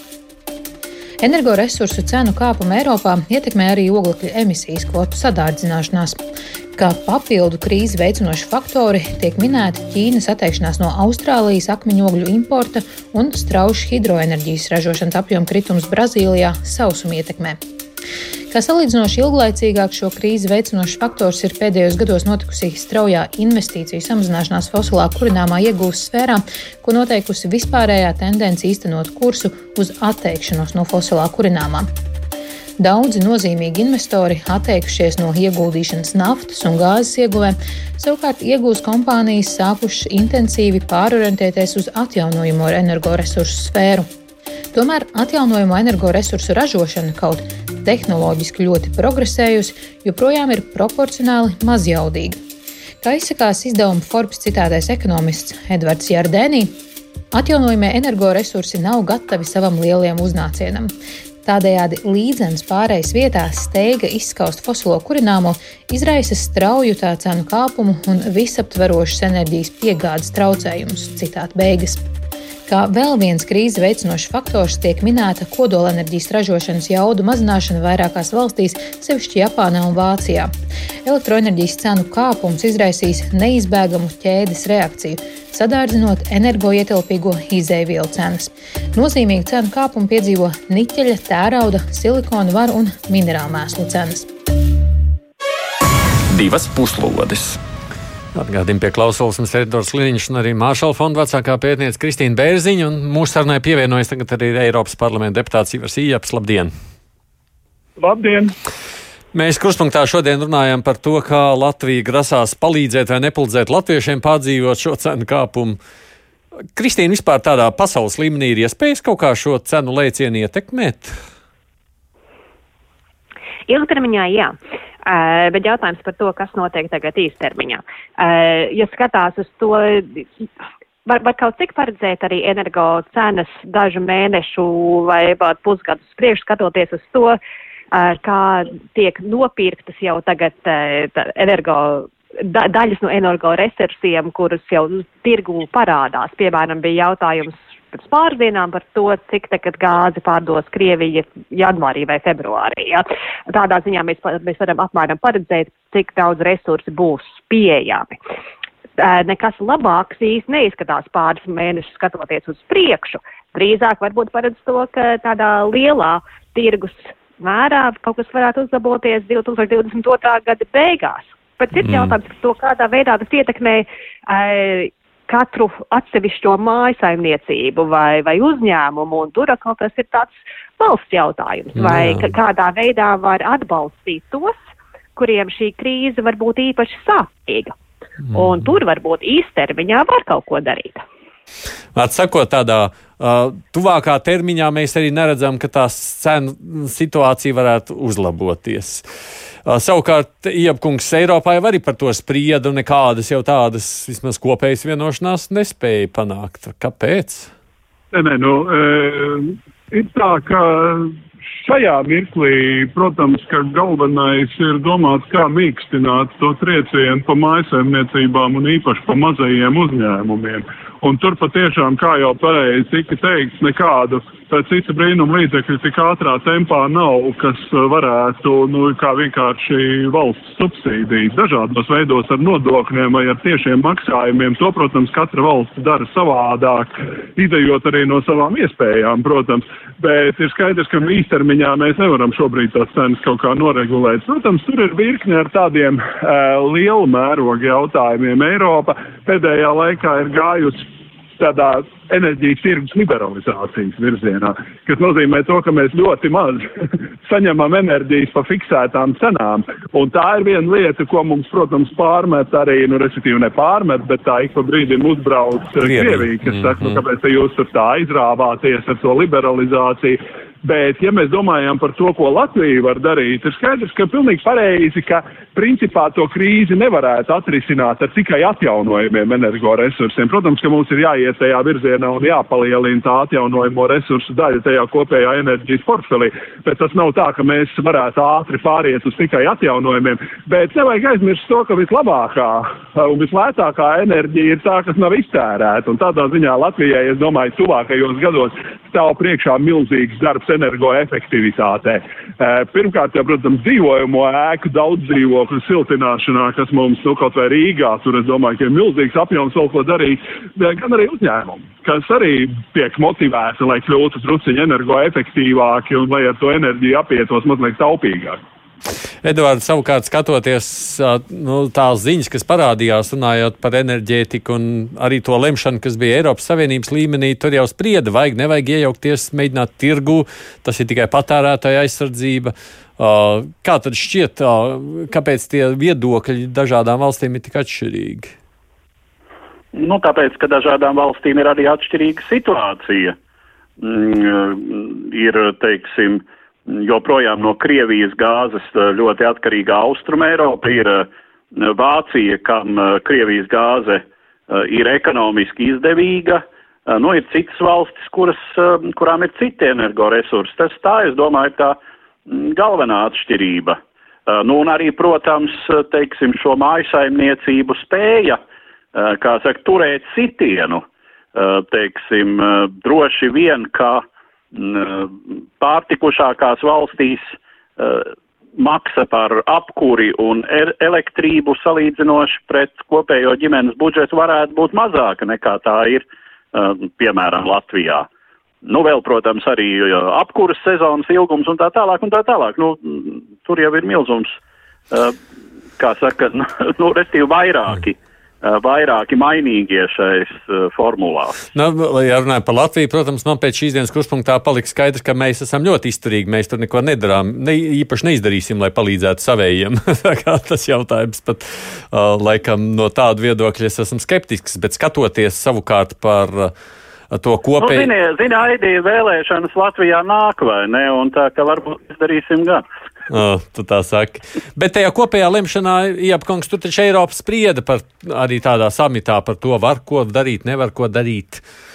Energoresursu cenu kāpumu Eiropā ietekmē arī oglekļa emisijas kvotu sadārdzināšanās. Kā papildu krīzi veicinoši faktori tiek minēti Ķīnas atteikšanās no Austrālijas akmeņogļu importa un strauji hidroenerģijas ražošanas apjoma kritums Brazīlijā sausuma ietekmē. Kā salīdzinoši ilglaicīgāk šo krīzi veicinošs faktors ir pēdējos gados notikusi straujā investīciju samazināšanās fosilā kurināmā iegūst sfērā, ko noteikusi vispārējā tendence īstenot kursu uz atteikšanos no fosilā kurināmā. Daudzi nozīmīgi investori atteikušies no ieguldīšanas naftas un gāzes ieguvē, savukārt iegūs kompānijas sākušas intensīvi pārorientēties uz atjaunojamo energoresursu sfēru. Tomēr atjaunojamo energoresursu ražošana kaut tehnoloģiski ļoti progresējusi, joprojām ir proporcionāli mazjaudīga. Kā izsakās izdevuma Forbes citātais ekonomists Edvards Jardēnī, atjaunojamie energoresursi nav gatavi savam lielajam uznācienam. Tādējādi līdzens pārejas vietā steiga izskaust fosilo kurināmo izraisa strauju tā cenu kāpumu un visaptverošas enerģijas piegādes traucējumus. Citāta beigas. Kā vēl viens krīzi veicinošs faktors tiek minēta kodolenerģijas ražošanas jaudu mazināšana vairākās valstīs, sevišķi Japānā un Vācijā. Elektroenerģijas cenu kāpums izraisīs neizbēgamu ķēdes reakciju, sadārdzinot energoietilpīgo izēvielu cenas. Nozīmīgu cenu kāpumu piedzīvo niķeļa, tērauda, silikona varu un minerālu mēslu cenas. Divas puslodes! Atgādījumi pie klausulsnes Edvards Liniņš un arī Māršala fonda vecākā pētniece Kristīna Bērziņa. Mūsu sarunai pievienojas tagad arī Eiropas parlamenta deputāts Ivars Ījaps. Labdien! Labdien! Mēs kruspunktā šodien runājam par to, kā Latvija grasās palīdzēt vai nepalīdzēt latviešiem pārdzīvot šo cenu kāpumu. Kristīna, vispār tādā pasaules līmenī ir iespējas kaut kā šo cenu lēcienu ietekmēt? Ilgtermiņā, jā. Uh, bet jautājums par to, kas notiek tagad īstermiņā. Uh, ja skatās uz to, var, var kaut cik paredzēt arī energo cenas dažu mēnešu vai pat pusgadus priekš skatoties uz to, uh, kā tiek nopirktas jau tagad energo da, daļas no energoresursiem, kurus jau tirgu parādās. Piemēram, bija jautājums pirms pāris dienām par to, cik tagad gāzi pārdos Krievija janvārī vai februārī. Ja. Tādā ziņā mēs, mēs varam apmēram paredzēt, cik daudz resursi būs pieejami. Nekas labāks īsti neizskatās pāris mēnešus skatoties uz priekšu. Drīzāk varbūt paredz to, ka tādā lielā tirgus mērā kaut kas varētu uzlaboties 2022. gada beigās. Bet cits mm. jautājums par to, kādā veidā tas ietekmē uh, katru atsevišķo mājasaimniecību vai, vai uzņēmumu, un tur atkal tas ir tāds valsts jautājums, vai kādā veidā var atbalstīt tos, kuriem šī krīze var būt īpaši sāpīga. Mm. Un tur varbūt īstermiņā var kaut ko darīt. Atsakot tādā uh, tuvākā termiņā, mēs arī neredzam, ka tā cenu situācija varētu uzlaboties. Uh, savukārt, Iepkungs Eiropā jau arī par to sprieda, un nekādas jau tādas vismaz kopējas vienošanās nespēja panākt. Kāpēc? Nē, nē, nu, e, ir tā, ka šajā mirklī, protams, ka galvenais ir domāts, kā mīkstināt to triecienu pa mājsaimniecībām un īpaši pa mazajiem uzņēmumiem. Un tur patiešām, kā jau pareizi tika teikts, nekādu cita brīnuma līdzekļu tik ātrā tempā nav, kas varētu, nu, kā vienkārši valsts subsīdijas dažādos veidos ar nodokļiem vai ar tiešiem maksājumiem. To, protams, katra valsts dara savādāk, idejot arī no savām iespējām, protams. Bet ir skaidrs, ka īstermiņā mēs nevaram šobrīd tās cenas kaut kā noregulēt. Protams, tur ir virkne ar tādiem uh, lielu mērogu jautājumiem. Eiropa pēdējā laikā ir gājusi tādā enerģijas tirgus liberalizācijas virzienā, kas nozīmē to, ka mēs ļoti maz saņemam enerģijas pa fiksētām cenām. Un tā ir viena lieta, ko mums, protams, pārmet arī, nu, respektīvi ne pārmet, bet tā ik pa brīdim uzbrauc Krievija, kas saka, nu, kāpēc jūs tur tā izrāvāties ar to liberalizāciju. Bet, ja mēs domājam par to, ko Latvija var darīt, ir skaidrs, ka pilnīgi pareizi, ka principā to krīzi nevarētu atrisināt ar tikai atjaunojumiem energoresursiem. Protams, ka mums ir jāiet tajā virzienā un jāpalielina tā atjaunojamo resursu daļa tajā kopējā enerģijas portfelī. Bet tas nav tā, ka mēs varētu ātri pāriet uz tikai atjaunojumiem. Bet nevajag aizmirst to, ka vislabākā un vislētākā enerģija ir tā, kas nav iztērēta. Un tādā ziņā Latvijai, es domāju, tuvākajos gados stāv priekšā milzīgs darbs energoefektivitātē. Pirmkārt, jau, protams, dzīvojamo ēku daudz dzīvokļu siltināšanā, kas mums, nu, kaut vai Rīgā, tur, es domāju, ka ir milzīgs apjoms vēl ko darīt, gan arī uzņēmumu, kas arī tiek motivēti, lai kļūtu truciņi energoefektīvāki un lai ar to enerģiju apietos mazliet taupīgāk. Edvards, savukārt skatoties nu, tās ziņas, kas parādījās, runājot par enerģētiku un arī to lemšanu, kas bija Eiropas Savienības līmenī, tur jau sprieda, vajag, nevajag iejaukties, mēģināt tirgu, tas ir tikai patērētāja aizsardzība. Kā tad šķiet, kāpēc tie viedokļi dažādām valstīm ir tik atšķirīgi? Nu, tāpēc, ka dažādām valstīm ir arī atšķirīga situācija. Mm, ir, teiksim, uh, joprojām no Krievijas gāzes eh, ļoti atkarīga Austrum Eiropa, ir eh, Vācija, kam eh, Krievijas gāze ir ekonomiski izdevīga, nu ir citas valstis, kuras, kurām ir citi energoresursi. Tas tā, es domāju, ir tā mm, galvenā atšķirība. Nu un arī, protams, teiksim, šo mājasaimniecību spēja, kā saka, turēt sitienu, teiksim, droši vien, ka pārtikušākās valstīs uh, maksa par apkuri un er elektrību salīdzinoši pret kopējo ģimenes budžetu varētu būt mazāka nekā tā ir, uh, piemēram, Latvijā. Nu, vēl, protams, arī apkuras sezonas ilgums un tā tālāk un tā tālāk. Nu, tur jau ir milzums, kā saka, nu, restīvi vairāki. Eh, vairāki mainīgie šais uh, formulās. Nu, ja runājam par Latviju, protams, man pēc šīs dienas kurspunktā paliks skaidrs, ka mēs esam ļoti izturīgi. Mēs tur neko nedarām, ne, īpaši neizdarīsim, lai palīdzētu savējiem. Tas jautājums pat uh, laikam no tāda viedokļa es esmu skeptisks, bet skatoties savukārt par to kopēju. Nu, zini, zini, Aidī, vēlēšanas Latvijā nāk vai ne, un tā ka varbūt izdarīsim gan. Oh, tu tā saki. Bet tajā kopējā lemšanā, Iepkungs, tur taču Eiropa sprieda par arī tādā samitā par to, var ko darīt, nevar ko darīt. Uh,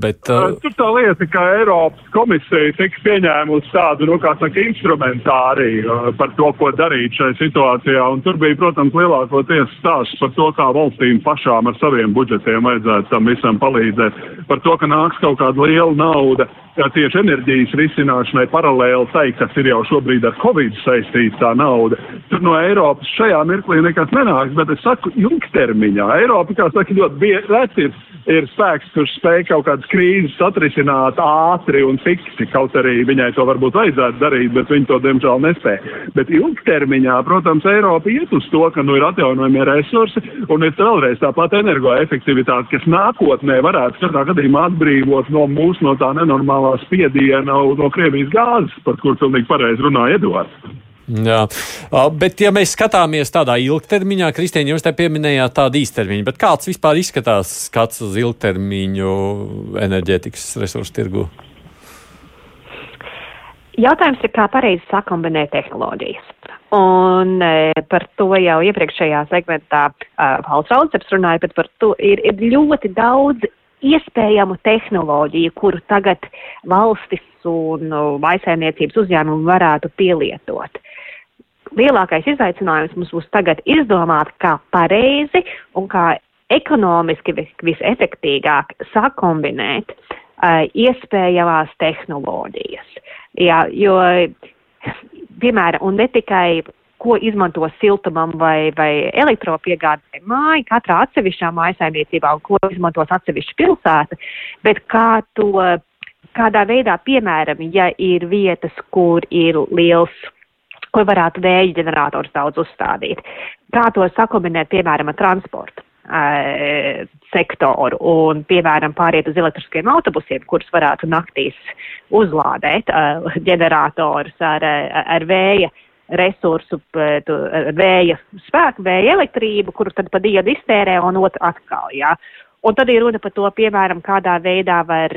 bet, uh... Tur tā lieta, ka Eiropas komisija tika pieņēmusi tādu, nu, kā saka, instrumentāriju par to, ko darīt šajā situācijā. Un tur bija, protams, lielākoties stāsts par to, kā valstīm pašām ar saviem budžetiem vajadzētu tam visam palīdzēt. Par to, ka nāks kaut kāda liela nauda tieši enerģijas risināšanai paralēli tai, kas ir jau šobrīd ar Covid saistīta tā nauda. Tur no Eiropas šajā mirklī nekas nenāks, bet es saku, ilgtermiņā Eiropa, kā saka, ļoti bieži ir, ir spēks, kurš spēj kaut kādas krīzes atrisināt ātri un fiksi, kaut arī viņai to varbūt vajadzētu darīt, bet viņi to diemžēl nespēja. Bet ilgtermiņā, protams, Eiropa iet uz to, ka nu ir atjaunojumie resursi un ir vēlreiz tāpat energoefektivitāte, kas nākotnē varētu katrā gadījumā atbrīvot no mūsu no tā nenormāla reģionālā spiediena no Krievijas gāzes, par kur pilnīgi pareizi runāja Edvards. Jā, bet ja mēs skatāmies tādā ilgtermiņā, Kristīna, jūs te pieminējāt tādu īstermiņu, bet kāds vispār izskatās skats uz ilgtermiņu enerģētikas resursu tirgu? Jautājums ir, kā pareizi sakombinēt tehnoloģijas. Un e, par to jau iepriekšējā segmentā Pauls Raudsers runāja, bet par to ir, ir ļoti daudz iespējamu tehnoloģiju, kuru tagad valstis un uh, maisēniecības uzņēmumi varētu pielietot. Lielākais izaicinājums mums būs tagad izdomāt, kā pareizi un kā ekonomiski vis, visefektīgāk sakombinēt uh, iespējamās tehnoloģijas. Jā, jo, piemēram, un ne tikai ko izmanto siltumam vai, vai elektropiegādē māja, katrā atsevišķā mājasaimniecībā un ko izmantos atsevišķa pilsēta, bet kā to, kādā veidā, piemēram, ja ir vietas, kur ir liels kur varētu vēja ģenerators daudz uzstādīt. Kā to sakombinēt, piemēram, ar transportu uh, sektoru un, piemēram, pāriet uz elektriskiem autobusiem, kurus varētu naktīs uzlādēt uh, ģenerators ar, ar vēja resursu, vēja spēku, vēja elektrību, kuru tad pa dienu iztērē un otru atkal. Jā. Un tad ir runa par to, piemēram, kādā veidā var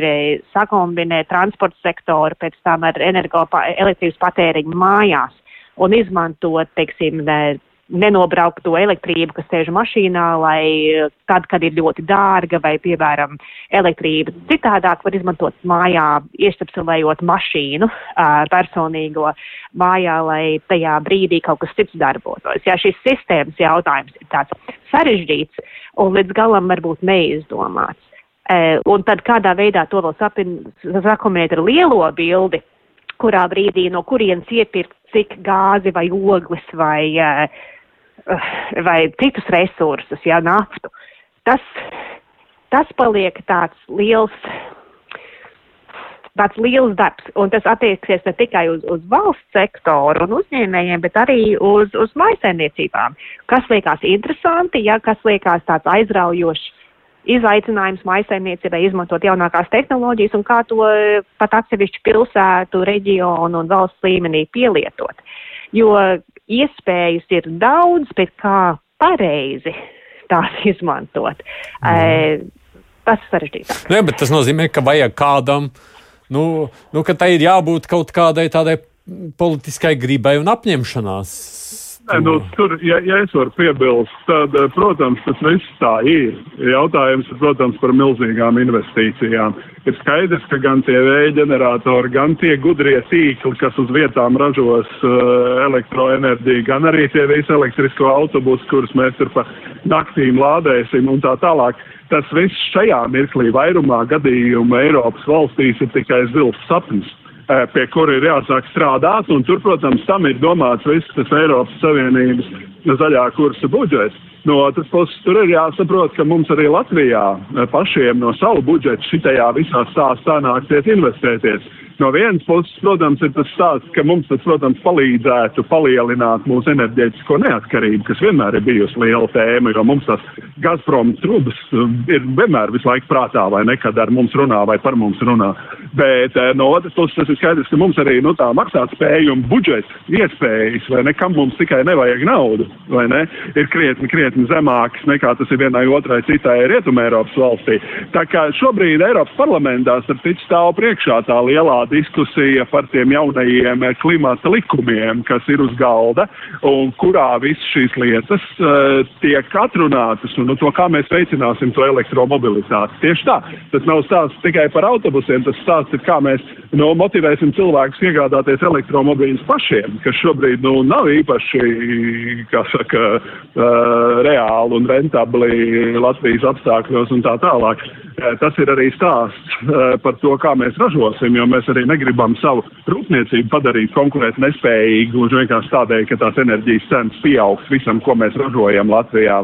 sakombinēt transporta sektoru pēc tam ar energo elektrības patēriņu mājās un izmantot, teiksim, nenobraukt to elektrību, kas sēž mašīnā, lai eh, tad, kad ir ļoti dārga vai, piemēram, elektrība citādāk var izmantot mājā, iestapselējot mašīnu personīgo mājā, lai tajā brīdī kaut kas cits darbotos. Jā, šis sistēmas jautājums ir tāds sarežģīts un līdz galam varbūt neizdomāts. Un tad kādā veidā to vēl sakombinēt ar lielo bildi, kurā brīdī no kurienes iepirkt cik gāzi vai ogles vai uh, vai citus resursus, ja naftu. Tas, tas paliek tāds liels, tāds liels darbs, un tas attieksies ne tikai uz, uz valsts sektoru un uzņēmējiem, bet arī uz, uz maisaimniecībām. Kas liekas interesanti, ja kas liekas tāds aizraujošs izaicinājums maisaimniecībai izmantot jaunākās tehnoloģijas un kā to pat atsevišķu pilsētu, reģionu un valsts līmenī pielietot. Jo iespējas ir daudz, bet kā pareizi tās izmantot. Mm. Tas ir sarežģītāk. Nē, bet tas nozīmē, ka vajag kādam, nu, nu ka tai ir jābūt kaut kādai tādai politiskai gribai un apņemšanās Nē, nu, tur, ja, ja es varu piebilst, tad, eh, protams, tas viss tā ir. Jautājums ir, protams, par milzīgām investīcijām. Ir skaidrs, ka gan tie vēja ģeneratori, gan tie gudrie tīkli, kas uz vietām ražos uh, elektroenerģiju, gan arī tie visi elektrisko autobusi, kurus mēs ir pa naktīm lādēsim un tā tālāk. Tas viss šajā mirklī vairumā gadījumu Eiropas valstīs ir tikai zils sapnis. Eh, pie kura ir jāsāk strādāt, un tur, protams, tam ir domāts viss tas Eiropas Savienības zaļā kursa budžets. No otras puses, tur ir jāsaprot, ka mums arī Latvijā eh, pašiem no savu budžetu šitajā visā stāstā nāksies investēties. No vienas puses, protams, ir tas stāsts, ka mums tas, protams, palīdzētu palielināt mūsu enerģētisko neatkarību, kas vienmēr ir bijusi liela tēma, jo mums tas Gazprom trubas um, ir vienmēr visu laiku prātā, vai nekad ar mums runā vai par mums runā. Bet eh, no otras puses, tas ir skaidrs, ka mums arī nu, tā maksāt spējuma budžeta iespējas, vai nekam mums tikai nevajag naudu, vai ne, ir krietni, krietni zemākas nekā tas ir vienai otrai citai Rietumē Eiropas valstī. Tā kā šobrīd Eiropas parlamentā, stāv priekšā tā lielā diskusija par tiem jaunajiem klimata likumiem, kas ir uz galda un kurā visas šīs lietas uh, tiek atrunātas un no to, kā mēs veicināsim to elektromobilitāti. Tieši tā. Tas nav stāsts tikai par autobusiem, tas stāsts ir, kā mēs nu, motivēsim cilvēkus iegādāties elektromobīļus pašiem, kas šobrīd nu, nav īpaši, saka, uh, reāli un rentabli Latvijas apstākļos un tā tālāk. Uh, tas ir arī stāsts uh, par to, kā mēs ražosim, jo mēs arī negribam savu rūpniecību padarīt konkurēt nespējīgu, gluži vienkārši tādēļ, ka tās enerģijas cenas pieaugs visam, ko mēs ražojam Latvijā?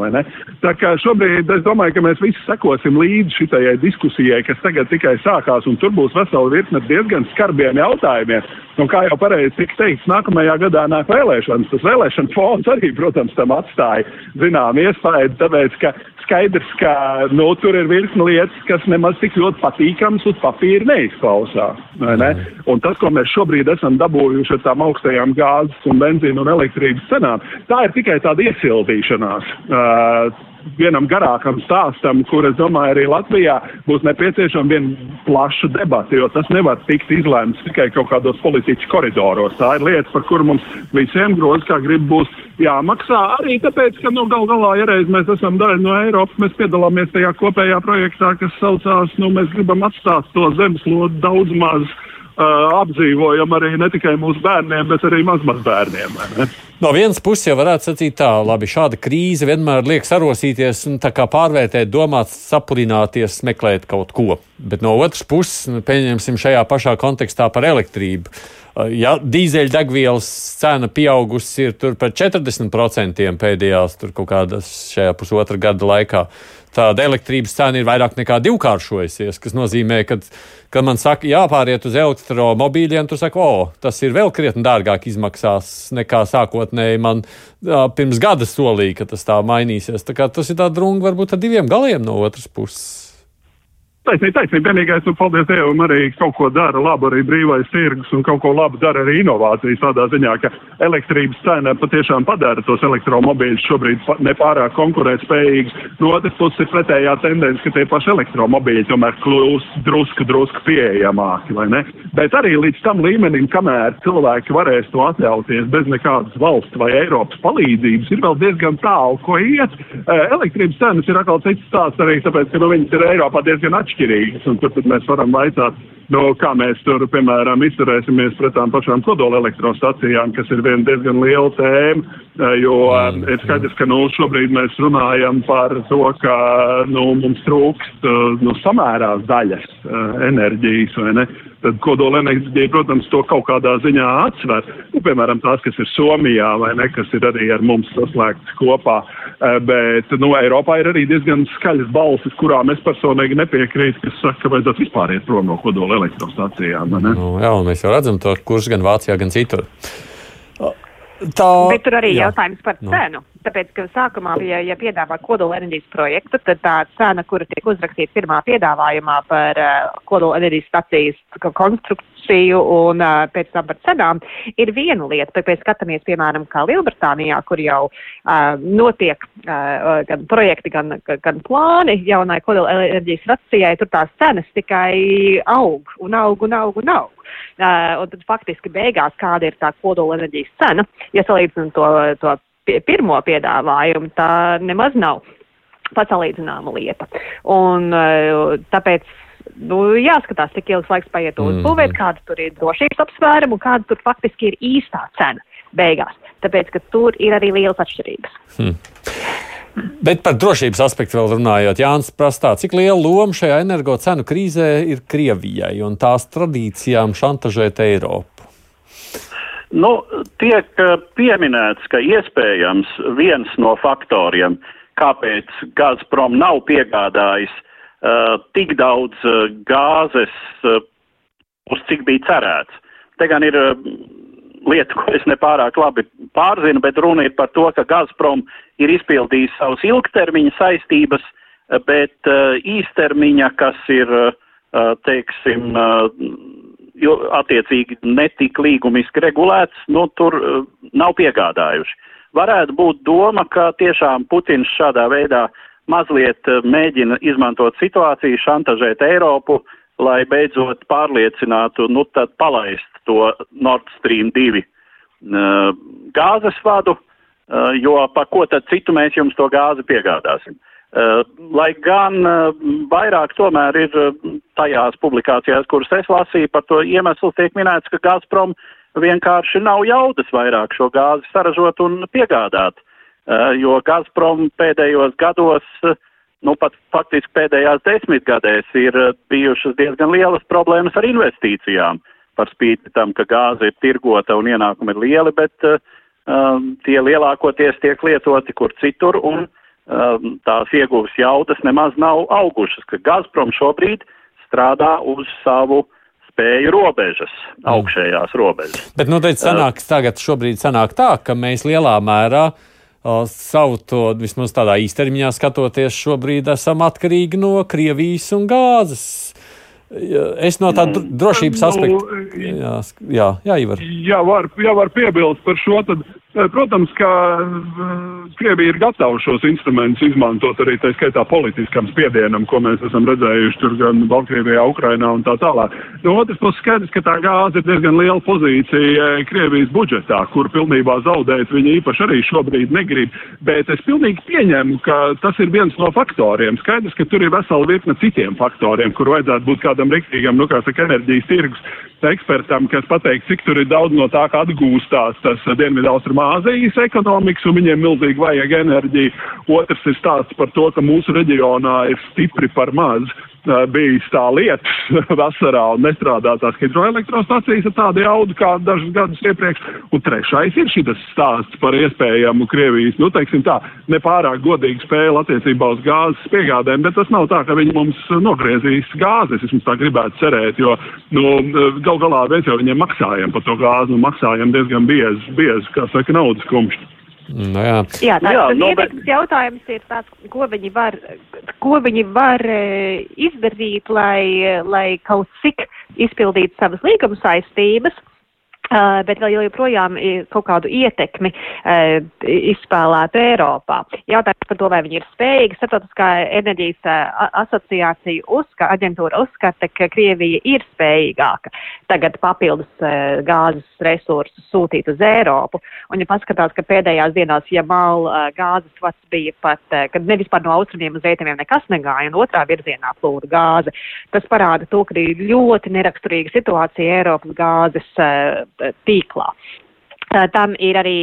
Tā kā šobrīd es domāju, ka mēs visi sekosim līdzi šitajai diskusijai, kas tagad tikai sākās, un tur būs vesela virkne diezgan skarbiem jautājumiem. Un kā jau pareizi tika teikts, nākamajā gadā nāk vēlēšanas. Tas vēlēšana fons arī, protams, tam atstāja zinām iespēju, tāpēc, ka skaidrs, ka nu, tur ir virkni lietas, kas nemaz tik ļoti patīkams uz papīra neizklausās. Ne? Un tas, ko mēs šobrīd esam dabūjuši ar tām augstajām gāzes un benzīnu un elektrības cenām, tā ir tikai tāda iesildīšanās. Uh, vienam garākam stāstam, kur es domāju, arī Latvijā būs nepieciešama viena plaša debata, jo tas nevar tikt izlēmts tikai kaut kādos politiķu koridoros. Tā ir lieta, par kuru mums visiem grozi, kā grib, būs jāmaksā. Arī tāpēc, ka nu, gal galā, ja reiz mēs esam daļa no Eiropas, mēs piedalāmies tajā kopējā projektā, kas saucās, nu, mēs gribam atstāt to zemeslodu daudz maz uh, apdzīvojam arī ne tikai mūsu bērniem, bet arī mazmazbērniem. No vienas puses jau varētu sacīt tā, labi, šāda krīze vienmēr liek sarosīties un pārvērtēt, domāt, sapurināties, meklēt kaut ko. Bet no otras puses, nu, pieņemsim šajā pašā kontekstā par elektrību. Ja dīzeļdegvielas cena pieaugusi ir par 40% pēdējās kaut kādas šajā pusotra gada laikā, tāda elektrības cena ir vairāk nekā divkāršojusies, kas nozīmē, ka kad man saka, jāpāriet uz elektromobīļiem, tu saki, o, tas ir vēl krietni dārgāk izmaksās nekā sākotnēji man jā, pirms gada solīja, ka tas tā mainīsies. Tā tas ir tā drunga varbūt ar diviem galiem no otras puses. Taisnība, taisnība. Vienīgais, nu, paldies Dievam, arī kaut ko dara labi arī brīvais tirgus un kaut ko labi dara arī inovācijas tādā ziņā, ka elektrības cena patiešām padara tos elektromobīļus šobrīd nepārāk konkurētspējīgus. No otras puses ir pretējā tendence, ka tie paši elektromobīļi tomēr kļūst drusku, drusku pieejamāki, vai ne? Bet arī līdz tam līmenim, kamēr cilvēki varēs to atļauties bez nekādas valsts vai Eiropas palīdzības, ir vēl diezgan tālu, ko iet. Elektrības cenas ir atkal cits stāsts arī tāpēc, ka nu, viņas ir Eiropā diezgan atšķirīgas atšķirīgas. Un tur mēs varam vaicāt, nu, kā mēs tur, piemēram, izturēsimies pret tām pašām kodola elektrostacijām, kas ir viena diezgan liela tēma. Eh, jo mm. ir skaidrs, ka nu, šobrīd mēs runājam par to, ka nu, mums trūkst eh, nu, samērās daļas enerģijas. Tad kodola enerģija, protams, to kaut kādā ziņā atsver. Nu, piemēram, tās, kas ir Somijā vai ne, kas ir arī ar mums saslēgts kopā. Bet nu, Eiropā ir arī diezgan skaļas balsis, kurām es personīgi nepiekrītu, kas saka, ka vajadzētu vispār iet prom no kodola elektrostacijām. Nu, jā, un mēs jau redzam to, kurš gan Vācijā, gan citur. Tā, Bet tur arī jā. jautājums par nu. cenu. Tāpēc, ka sākumā, ja, ja piedāvā kodola enerģijas projektu, tad tā cena, kura tiek uzrakstīta pirmā piedāvājumā par uh, kodola enerģijas stacijas konstrukciju un uh, pēc tam par cenām, ir viena lieta. Bet pēc skatāmies, piemēram, kā Lielbritānijā, kur jau uh, notiek uh, gan projekti, gan, gan plāni jaunai kodola enerģijas stacijai, tur tās cenas tikai aug un aug un aug un aug. Uh, un tad faktiski beigās kāda ir tā kodola enerģijas cena, ja salīdzinām to, to pie pirmo piedāvājumu, tā nemaz nav pasalīdzināma lieta. Un eh, tāpēc nu, jāskatās, cik ilgs laiks paiet uzbūvēt, mm. kāda tur ir drošības apsvēruma un kāda tur faktiski ir īstā cena beigās. Tāpēc, ka tur ir arī lielas atšķirības. Hmm. Bet par drošības aspektu vēl runājot, Jānis prastā, cik liela loma šajā energo cenu krīzē ir Krievijai un tās tradīcijām šantažēt Eiropu? Nu, tiek eh, pieminēts, ka iespējams viens no faktoriem, kāpēc Gazprom nav piegādājis uh, tik daudz uh, gāzes, uh, uz cik bija cerēts. Te gan ir uh, lieta, ko es nepārāk labi pārzinu, bet runa ir par to, ka Gazprom ir izpildījis savus ilgtermiņa saistības, bet uh, īstermiņa, kas ir, uh, teiksim, jo attiecīgi netika līgumiski regulēts, nu tur nav piegādājuši. Varētu būt doma, ka tiešām Putins šādā veidā mazliet mēģina izmantot situāciju, šantažēt Eiropu, lai beidzot pārliecinātu, nu tad palaist to Nord Stream 2 uh, gāzes vadu, uh, jo par ko tad citu mēs jums to gāzi piegādāsim. Uh, lai gan vairāk tomēr ir tajās publikācijās, kuras es lasīju, par to iemeslu tiek minēts, ka Gazprom vienkārši nav jaudas vairāk šo gāzi saražot un piegādāt, jo Gazprom pēdējos gados, nu pat faktiski pēdējās desmitgadēs ir bijušas diezgan lielas problēmas ar investīcijām, par spīti tam, ka gāze ir tirgota un ienākumi ir lieli, bet um, tie lielākoties tiek lietoti kur citur un Um, tās ieguves jaudas nemaz nav augušas, ka Gazprom šobrīd strādā uz savu spēju robežas, mm. augšējās robežas. Bet nu, sanāks uh, tagad šobrīd sanāk tā, ka mēs lielā mērā savu to vismaz tādā īstermiņā skatoties, šobrīd esam atkarīgi no Krievijas un gāzes. Es no tāda drošības aspekta. Jā, jā, jā Ivar. Jā, var, jā, var piebilst par šo. Tad Eh, protams, ka eh, Krievija ir gatava šos instrumentus izmantot arī tā skaitā politiskam spiedienam, ko mēs esam redzējuši tur gan Baltkrievijā, Ukrainā un tā tālāk. No otras puses skaidrs, ka tā gāze ir diezgan liela pozīcija eh, Krievijas budžetā, kur pilnībā zaudēt viņi īpaši arī šobrīd negrib. Bet es pilnīgi pieņemu, ka tas ir viens no faktoriem. Skaidrs, ka tur ir vesela virkne citiem faktoriem, kur vajadzētu būt kādam riktīgam, nu kā saka, enerģijas tirgus ekspertam, kas pateiks, cik tur ir daudz no tā, kā atgūstās tas Dienvidu-Austrumāzijas ekonomikas, un viņiem milzīgi vajag enerģiju. Otrs ir stāsts par to, ka mūsu reģionā ir stipri par maz bijis tā lietas vasarā un nestrādā tās hidroelektrostacijas ar tādu jaudu kā dažus gadus iepriekš. Un trešais ir šis stāsts par iespējamu Krievijas, nu, teiksim tā, nepārāk godīgu spēli attiecībā uz gāzes piegādēm, bet tas nav tā, ka viņi mums nogriezīs gāzes, es mums tā gribētu cerēt, jo, nu, gal galā mēs jau viņiem maksājam par to gāzi un maksājam diezgan bieži, bieži kā saka, naudas kumšķi. No nu jā, jā tā, jā, tas no, bet... jautājums ir tāds, ko viņi var, ko viņi var e, izdarīt, lai, lai kaut cik izpildītu savas līguma saistības. Uh, bet vēl joprojām kaut kādu ietekmi uh, izspēlētu Eiropā. Jautājums par to, vai viņi ir spējīgi. Startautiskā enerģijas uh, asociācija uzska, aģentūra uzskata, ka Krievija ir spējīgāka tagad papildus gāzes resursus sūtīt uz Eiropu. Un, ja paskatās, ka pēdējās dienās Jamal uh, gāzes vats bija pat, kad nevis par no austrumiem uz rietumiem nekas negāja, un otrā virzienā plūda gāze, tas parāda to, ka ir ļoti neraksturīga situācija Eiropas gāzes tīklā. Tam ir arī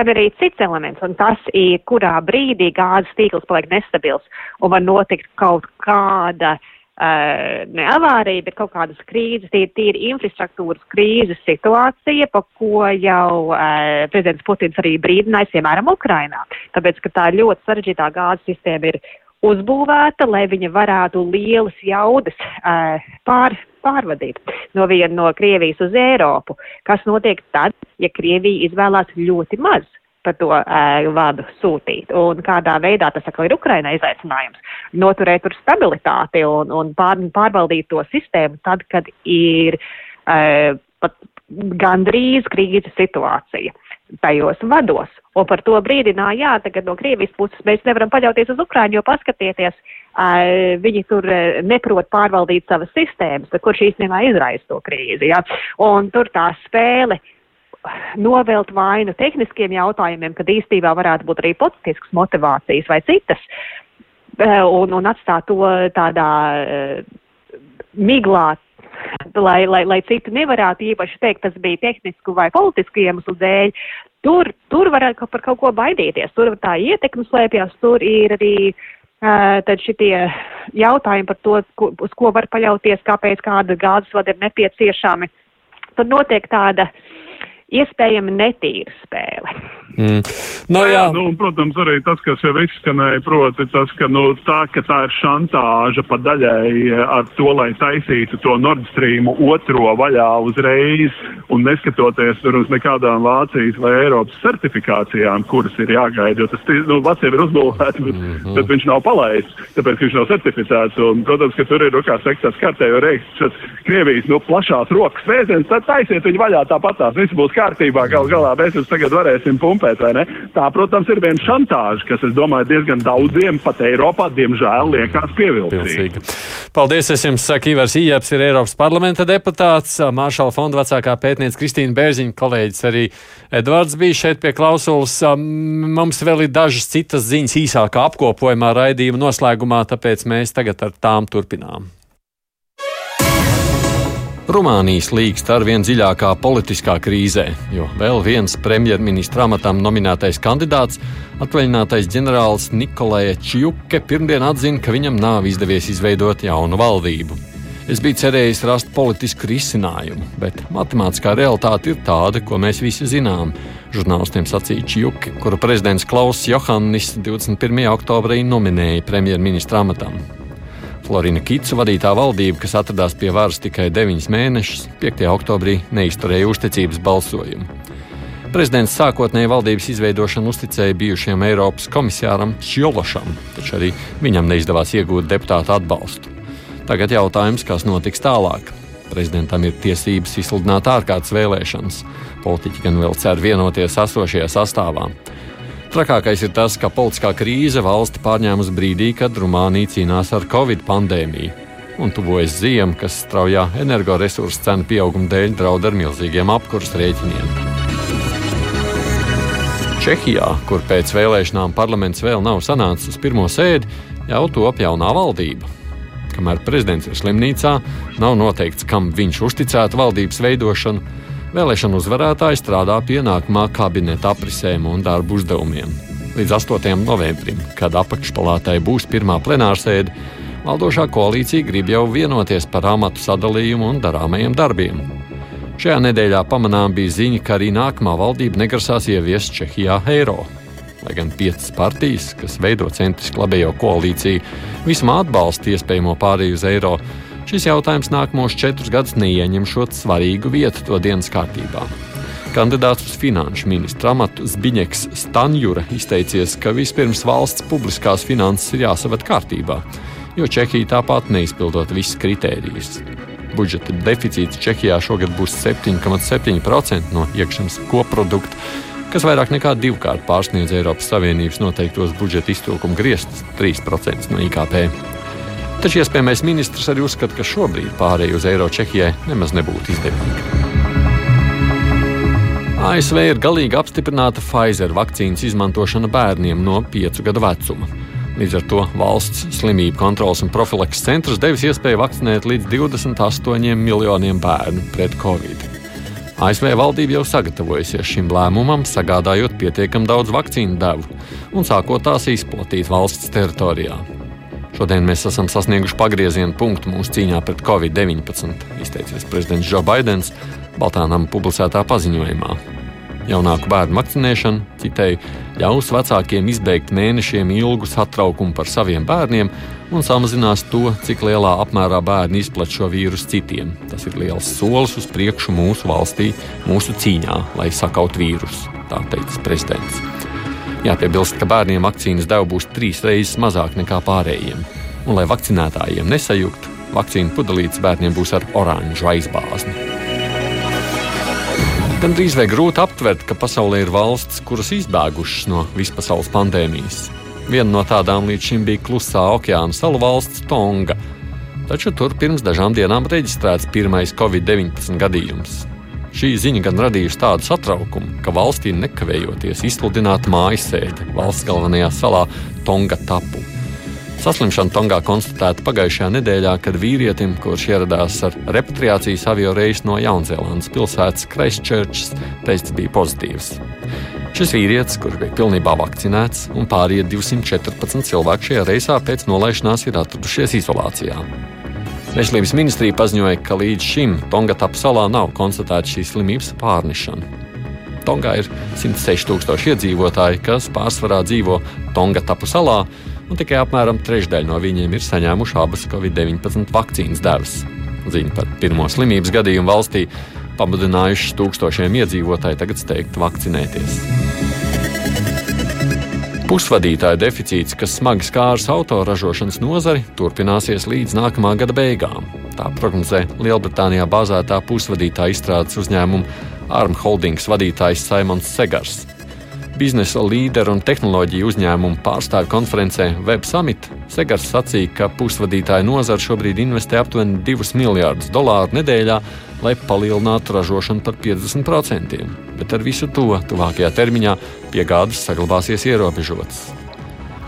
ir arī cits elements, un tas ir, kurā brīdī gāzes tīkls paliek nestabils un var notikt kaut kāda uh, ne avārija, bet kaut kādas krīzes, tie ir tīri infrastruktūras krīzes situācija, pa ko jau uh, prezidents Putins arī brīdinājis, piemēram, Ukrainā. Tāpēc, ka tā ļoti sarežģītā gāzes sistēma ir uzbūvēta, lai viņa varētu lielas jaudas uh, pār, pārvadīt no viena no Krievijas uz Eiropu. Kas notiek tad, ja Krievija izvēlās ļoti maz par to uh, vadu sūtīt. Un kādā veidā tas atkal ir Ukraina izaicinājums. Noturēt tur stabilitāti un, un pār, pārvaldīt to sistēmu tad, kad ir uh, pat gandrīz krīzes situācija tajos vados. Un par to brīdināja, jā, tagad no Krievijas puses mēs nevaram paļauties uz Ukraiņu, jo paskatieties, viņi tur neprot pārvaldīt savas sistēmas, bet kurš īstenībā izraisa to krīzi. Ja? Un tur tā spēle novelt vainu tehniskiem jautājumiem, kad īstenībā varētu būt arī politiskas motivācijas vai citas, un, un atstāt to tādā miglā lai, lai, lai citu nevarētu īpaši teikt, tas bija tehnisku vai politisku iemeslu dēļ. Tur, tur varētu par kaut ko baidīties, tur tā ietekme slēpjas, tur ir arī tad šitie jautājumi par to, ko, uz ko var paļauties, kāpēc kāda gāzes vada ir nepieciešami. Tur notiek tāda iespējami netīra spēle. Mm. No, jā. jā, nu, protams, arī tas, kas jau izskanēja, proti, tas, ka, nu, tā, ka tā ir šantāža pa daļai ar to, lai taisītu to Nord Stream otro vaļā uzreiz, un neskatoties tur uz nekādām Vācijas vai Eiropas certifikācijām, kuras ir jāgaida, jo tas, nu, jau ir uzbūvēts, bet, mm -hmm. bet viņš nav palaists, tāpēc viņš nav certificēts, un, protams, ka tur ir, nu, kā tas kārtējo reiks, šis Krievijas, nu, plašās rokas vēziens, tad taisiet viņu vaļā tāpatās, viss būs kārtībā, gal galā mēs jums tagad varēsim pumpēt trumpēt, vai ne? Tā, protams, ir viena šantāža, kas, es domāju, diezgan daudziem pat Eiropā, diemžēl, liekas pievilcīga. Paldies, es jums saku, Ivars Ieps ir Eiropas parlamenta deputāts, Māršala fonda vecākā pētniece Kristīna Bērziņa, kolēģis arī Edvards bija šeit pie klausulas. Mums vēl ir dažas citas ziņas īsākā apkopojumā raidījuma noslēgumā, tāpēc mēs tagad ar tām turpinām. Rumānijas līgst ar vien dziļākā politiskā krīzē, jo vēl viens premjerministra amatam nominētais kandidāts, atvaļinātais ģenerālis Nikolai Čjuke, pirmdien atzina, ka viņam nav izdevies izveidot jaunu valdību. Es biju cerējis rast politisku risinājumu, bet matemātiskā realitāte ir tāda, ko mēs visi zinām. Žurnālistiem sacīja Čjuke, kuru prezidents Klauss Johannis 21. oktobrī nominēja premjerministra amatam. Florina Kitsu vadītā valdība, kas atradās pie varas tikai 9 mēnešus, 5. oktobrī neizturēja uzticības balsojumu. Prezidents sākotnēji valdības izveidošanu uzticēja bijušajam Eiropas komisāram Čjološam, taču arī viņam neizdevās iegūt deputātu atbalstu. Tagad jautājums, kas notiks tālāk. Prezidentam ir tiesības izsludināt ārkārtas vēlēšanas. Politiķi gan vēl cer vienoties esošajā sastāvā. Trakākais ir tas, ka politiskā krīze valsti pārņēmusi brīdī, kad Rumānija cīnās ar covid pandēmiju. Un tuvojas ziema, kas straujā energoresursu cenu pieauguma dēļ draud ar milzīgiem apkurss rēķiniem. Čehijā, kur pēc vēlēšanām parlaments vēl nav sanācis uz pirmo sēdi, jau top jaunā valdība. Kamēr prezidents ir slimnīcā, nav noteikts, kam viņš uzticētu valdības veidošanu Vēlēšanu uzvarētāji strādā pie nākamā kabineta aprisēm un darbu uzdevumiem. Līdz 8. novembrim, kad apakšpalātai būs pirmā plenārsēde, valdošā koalīcija grib jau vienoties par amatu sadalījumu un darāmajiem darbiem. Šajā nedēļā pamanām bija ziņa, ka arī nākamā valdība negrasās ieviest Čehijā eiro. Lai gan piecas partijas, kas veido centriski labējo koalīciju, vismā atbalsta iespējamo pārēju uz eiro, Šis jautājums nākamos četrus gadus neieņem šo svarīgu vietu to dienas kārtībā. Kandidāts uz finanšu ministra amatu Zbiņeks Stanjura izteicies, ka vispirms valsts publiskās finanses ir jāsavat kārtībā, jo Čehija tāpat neizpildot visas kritērijas. Budžeta deficīts Čehijā šogad būs 7,7% no iekšzemes koprodukta, kas vairāk nekā divkārt pārsniedz Eiropas Savienības noteiktos budžeta iztrūkuma griestus - 3% no IKP. Taču iespējamais ministrs arī uzskata, ka šobrīd pārēju uz eiro Čehijai nemaz nebūtu izdevīga. ASV ir galīgi apstiprināta Pfizer vakcīnas izmantošana bērniem no 5 gadu vecuma. Līdz ar to valsts slimību kontrolas un profilaks centrs devis iespēju vakcinēt līdz 28 miljoniem bērnu pret covid. ASV valdība jau sagatavojusies šim lēmumam, sagādājot pietiekami daudz vakcīnu devu un sākot tās izplatīt valsts teritorijā. Šodien mēs esam sasnieguši pagrieziena punktu mūsu cīņā pret covid-19, izteicies prezidents Joe Bidenis Baltānam publicētā paziņojumā. Jaunāku bērnu vakcinēšana, citēji, ļaus vecākiem izbeigt mēnešiem ilgu satraukumu par saviem bērniem un samazinās to, cik lielā apmērā bērni izplatīja šo vīrusu citiem. Tas ir liels solis uz priekšu mūsu valstī, mūsu cīņā, lai sakautu vīrusu, tā teica prezidents. Jāpiebilst, ka bērniem vakcīnas deva būs trīs reizes mazāk nekā pārējiem. Un, lai vakcinētājiem nesajuktu, vakcīnu pudelītes bērniem būs ar oranžu aizbāzni. Gan drīz vai grūti aptvert, ka pasaulē ir valstis, kuras izbēgušas no vispasaules pandēmijas. Viena no tādām līdz šim bija klusā okeāna salu valsts Tonga, taču tur pirms dažām dienām reģistrēts pirmais Covid-19 gadījums. Šī ziņa gan radījusi tādu satraukumu, ka valstī nekavējoties izsludināta mājas sēde valsts galvenajā salā Tonga Tapu. Saslimšana Tongā konstatēta pagājušajā nedēļā, kad vīrietim, kurš ieradās ar repatriācijas avio reisu no Jaunzēlandes pilsētas Christchurchs, tests bija pozitīvs. Šis vīrietis, kurš bija pilnībā vakcinēts, un pārējie 214 cilvēki šajā reisā pēc nolaišanās ir atradušies izolācijā. Veselības ministrija paziņoja, ka līdz šim Tongatapa salā nav konstatēta šīs slimības pārnešana. Tongā ir 106 tūkstoši iedzīvotāji, kas pārsvarā dzīvo Tongatapu salā, un tikai apmēram trešdaļa no viņiem ir saņēmuši abas Covid-19 vakcīnas devas. Ziņa par pirmo slimības gadījumu valstī pamudinājušas tūkstošiem iedzīvotāju tagad steigt vakcinēties. Pusvadītāja deficīts, kas smagi skārs autoražošanas nozari, turpināsies līdz nākamā gada beigām. Tā prognozē Lielbritānijā bāzētā pusvadītāja izstrādes uzņēmuma Arm Holdings vadītājs Simons Segars biznesa līderu un tehnoloģiju uzņēmumu pārstāvju konferencē Web Summit Segars sacīja, ka pusvadītāja nozara šobrīd investē aptuveni 2 miljārdus dolāru nedēļā, lai palielinātu ražošanu par 50%. Bet ar visu to tuvākajā termiņā piegādes saglabāsies ierobežotas.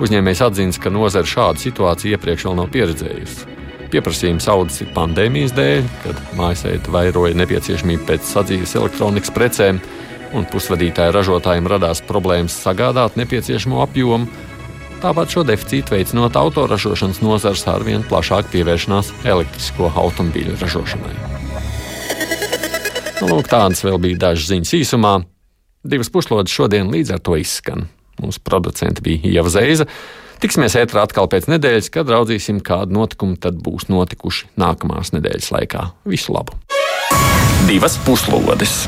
Uzņēmējs atzīst, ka nozara šādu situāciju iepriekš vēl nav pieredzējusi. Pieprasījums audzis ir pandēmijas dēļ, kad mājasēta vairoja nepieciešamību pēc sadzīves elektronikas precēm, un pusvadītāju ražotājiem radās problēmas sagādāt nepieciešamo apjomu. Tāpat šo deficītu veicinot autoražošanas nozars arvien plašāk pievēršanās elektrisko automobīļu ražošanai. Nu, lūk, tādas vēl bija dažas ziņas īsumā. Divas puslodes šodien līdz ar to izskan. Mūsu producents bija Ieva Zeiza. Tiksimies ētrā atkal pēc nedēļas, kad raudzīsim, kādi notikumi tad būs notikuši nākamās nedēļas laikā. Visu labu! Divas puslodes!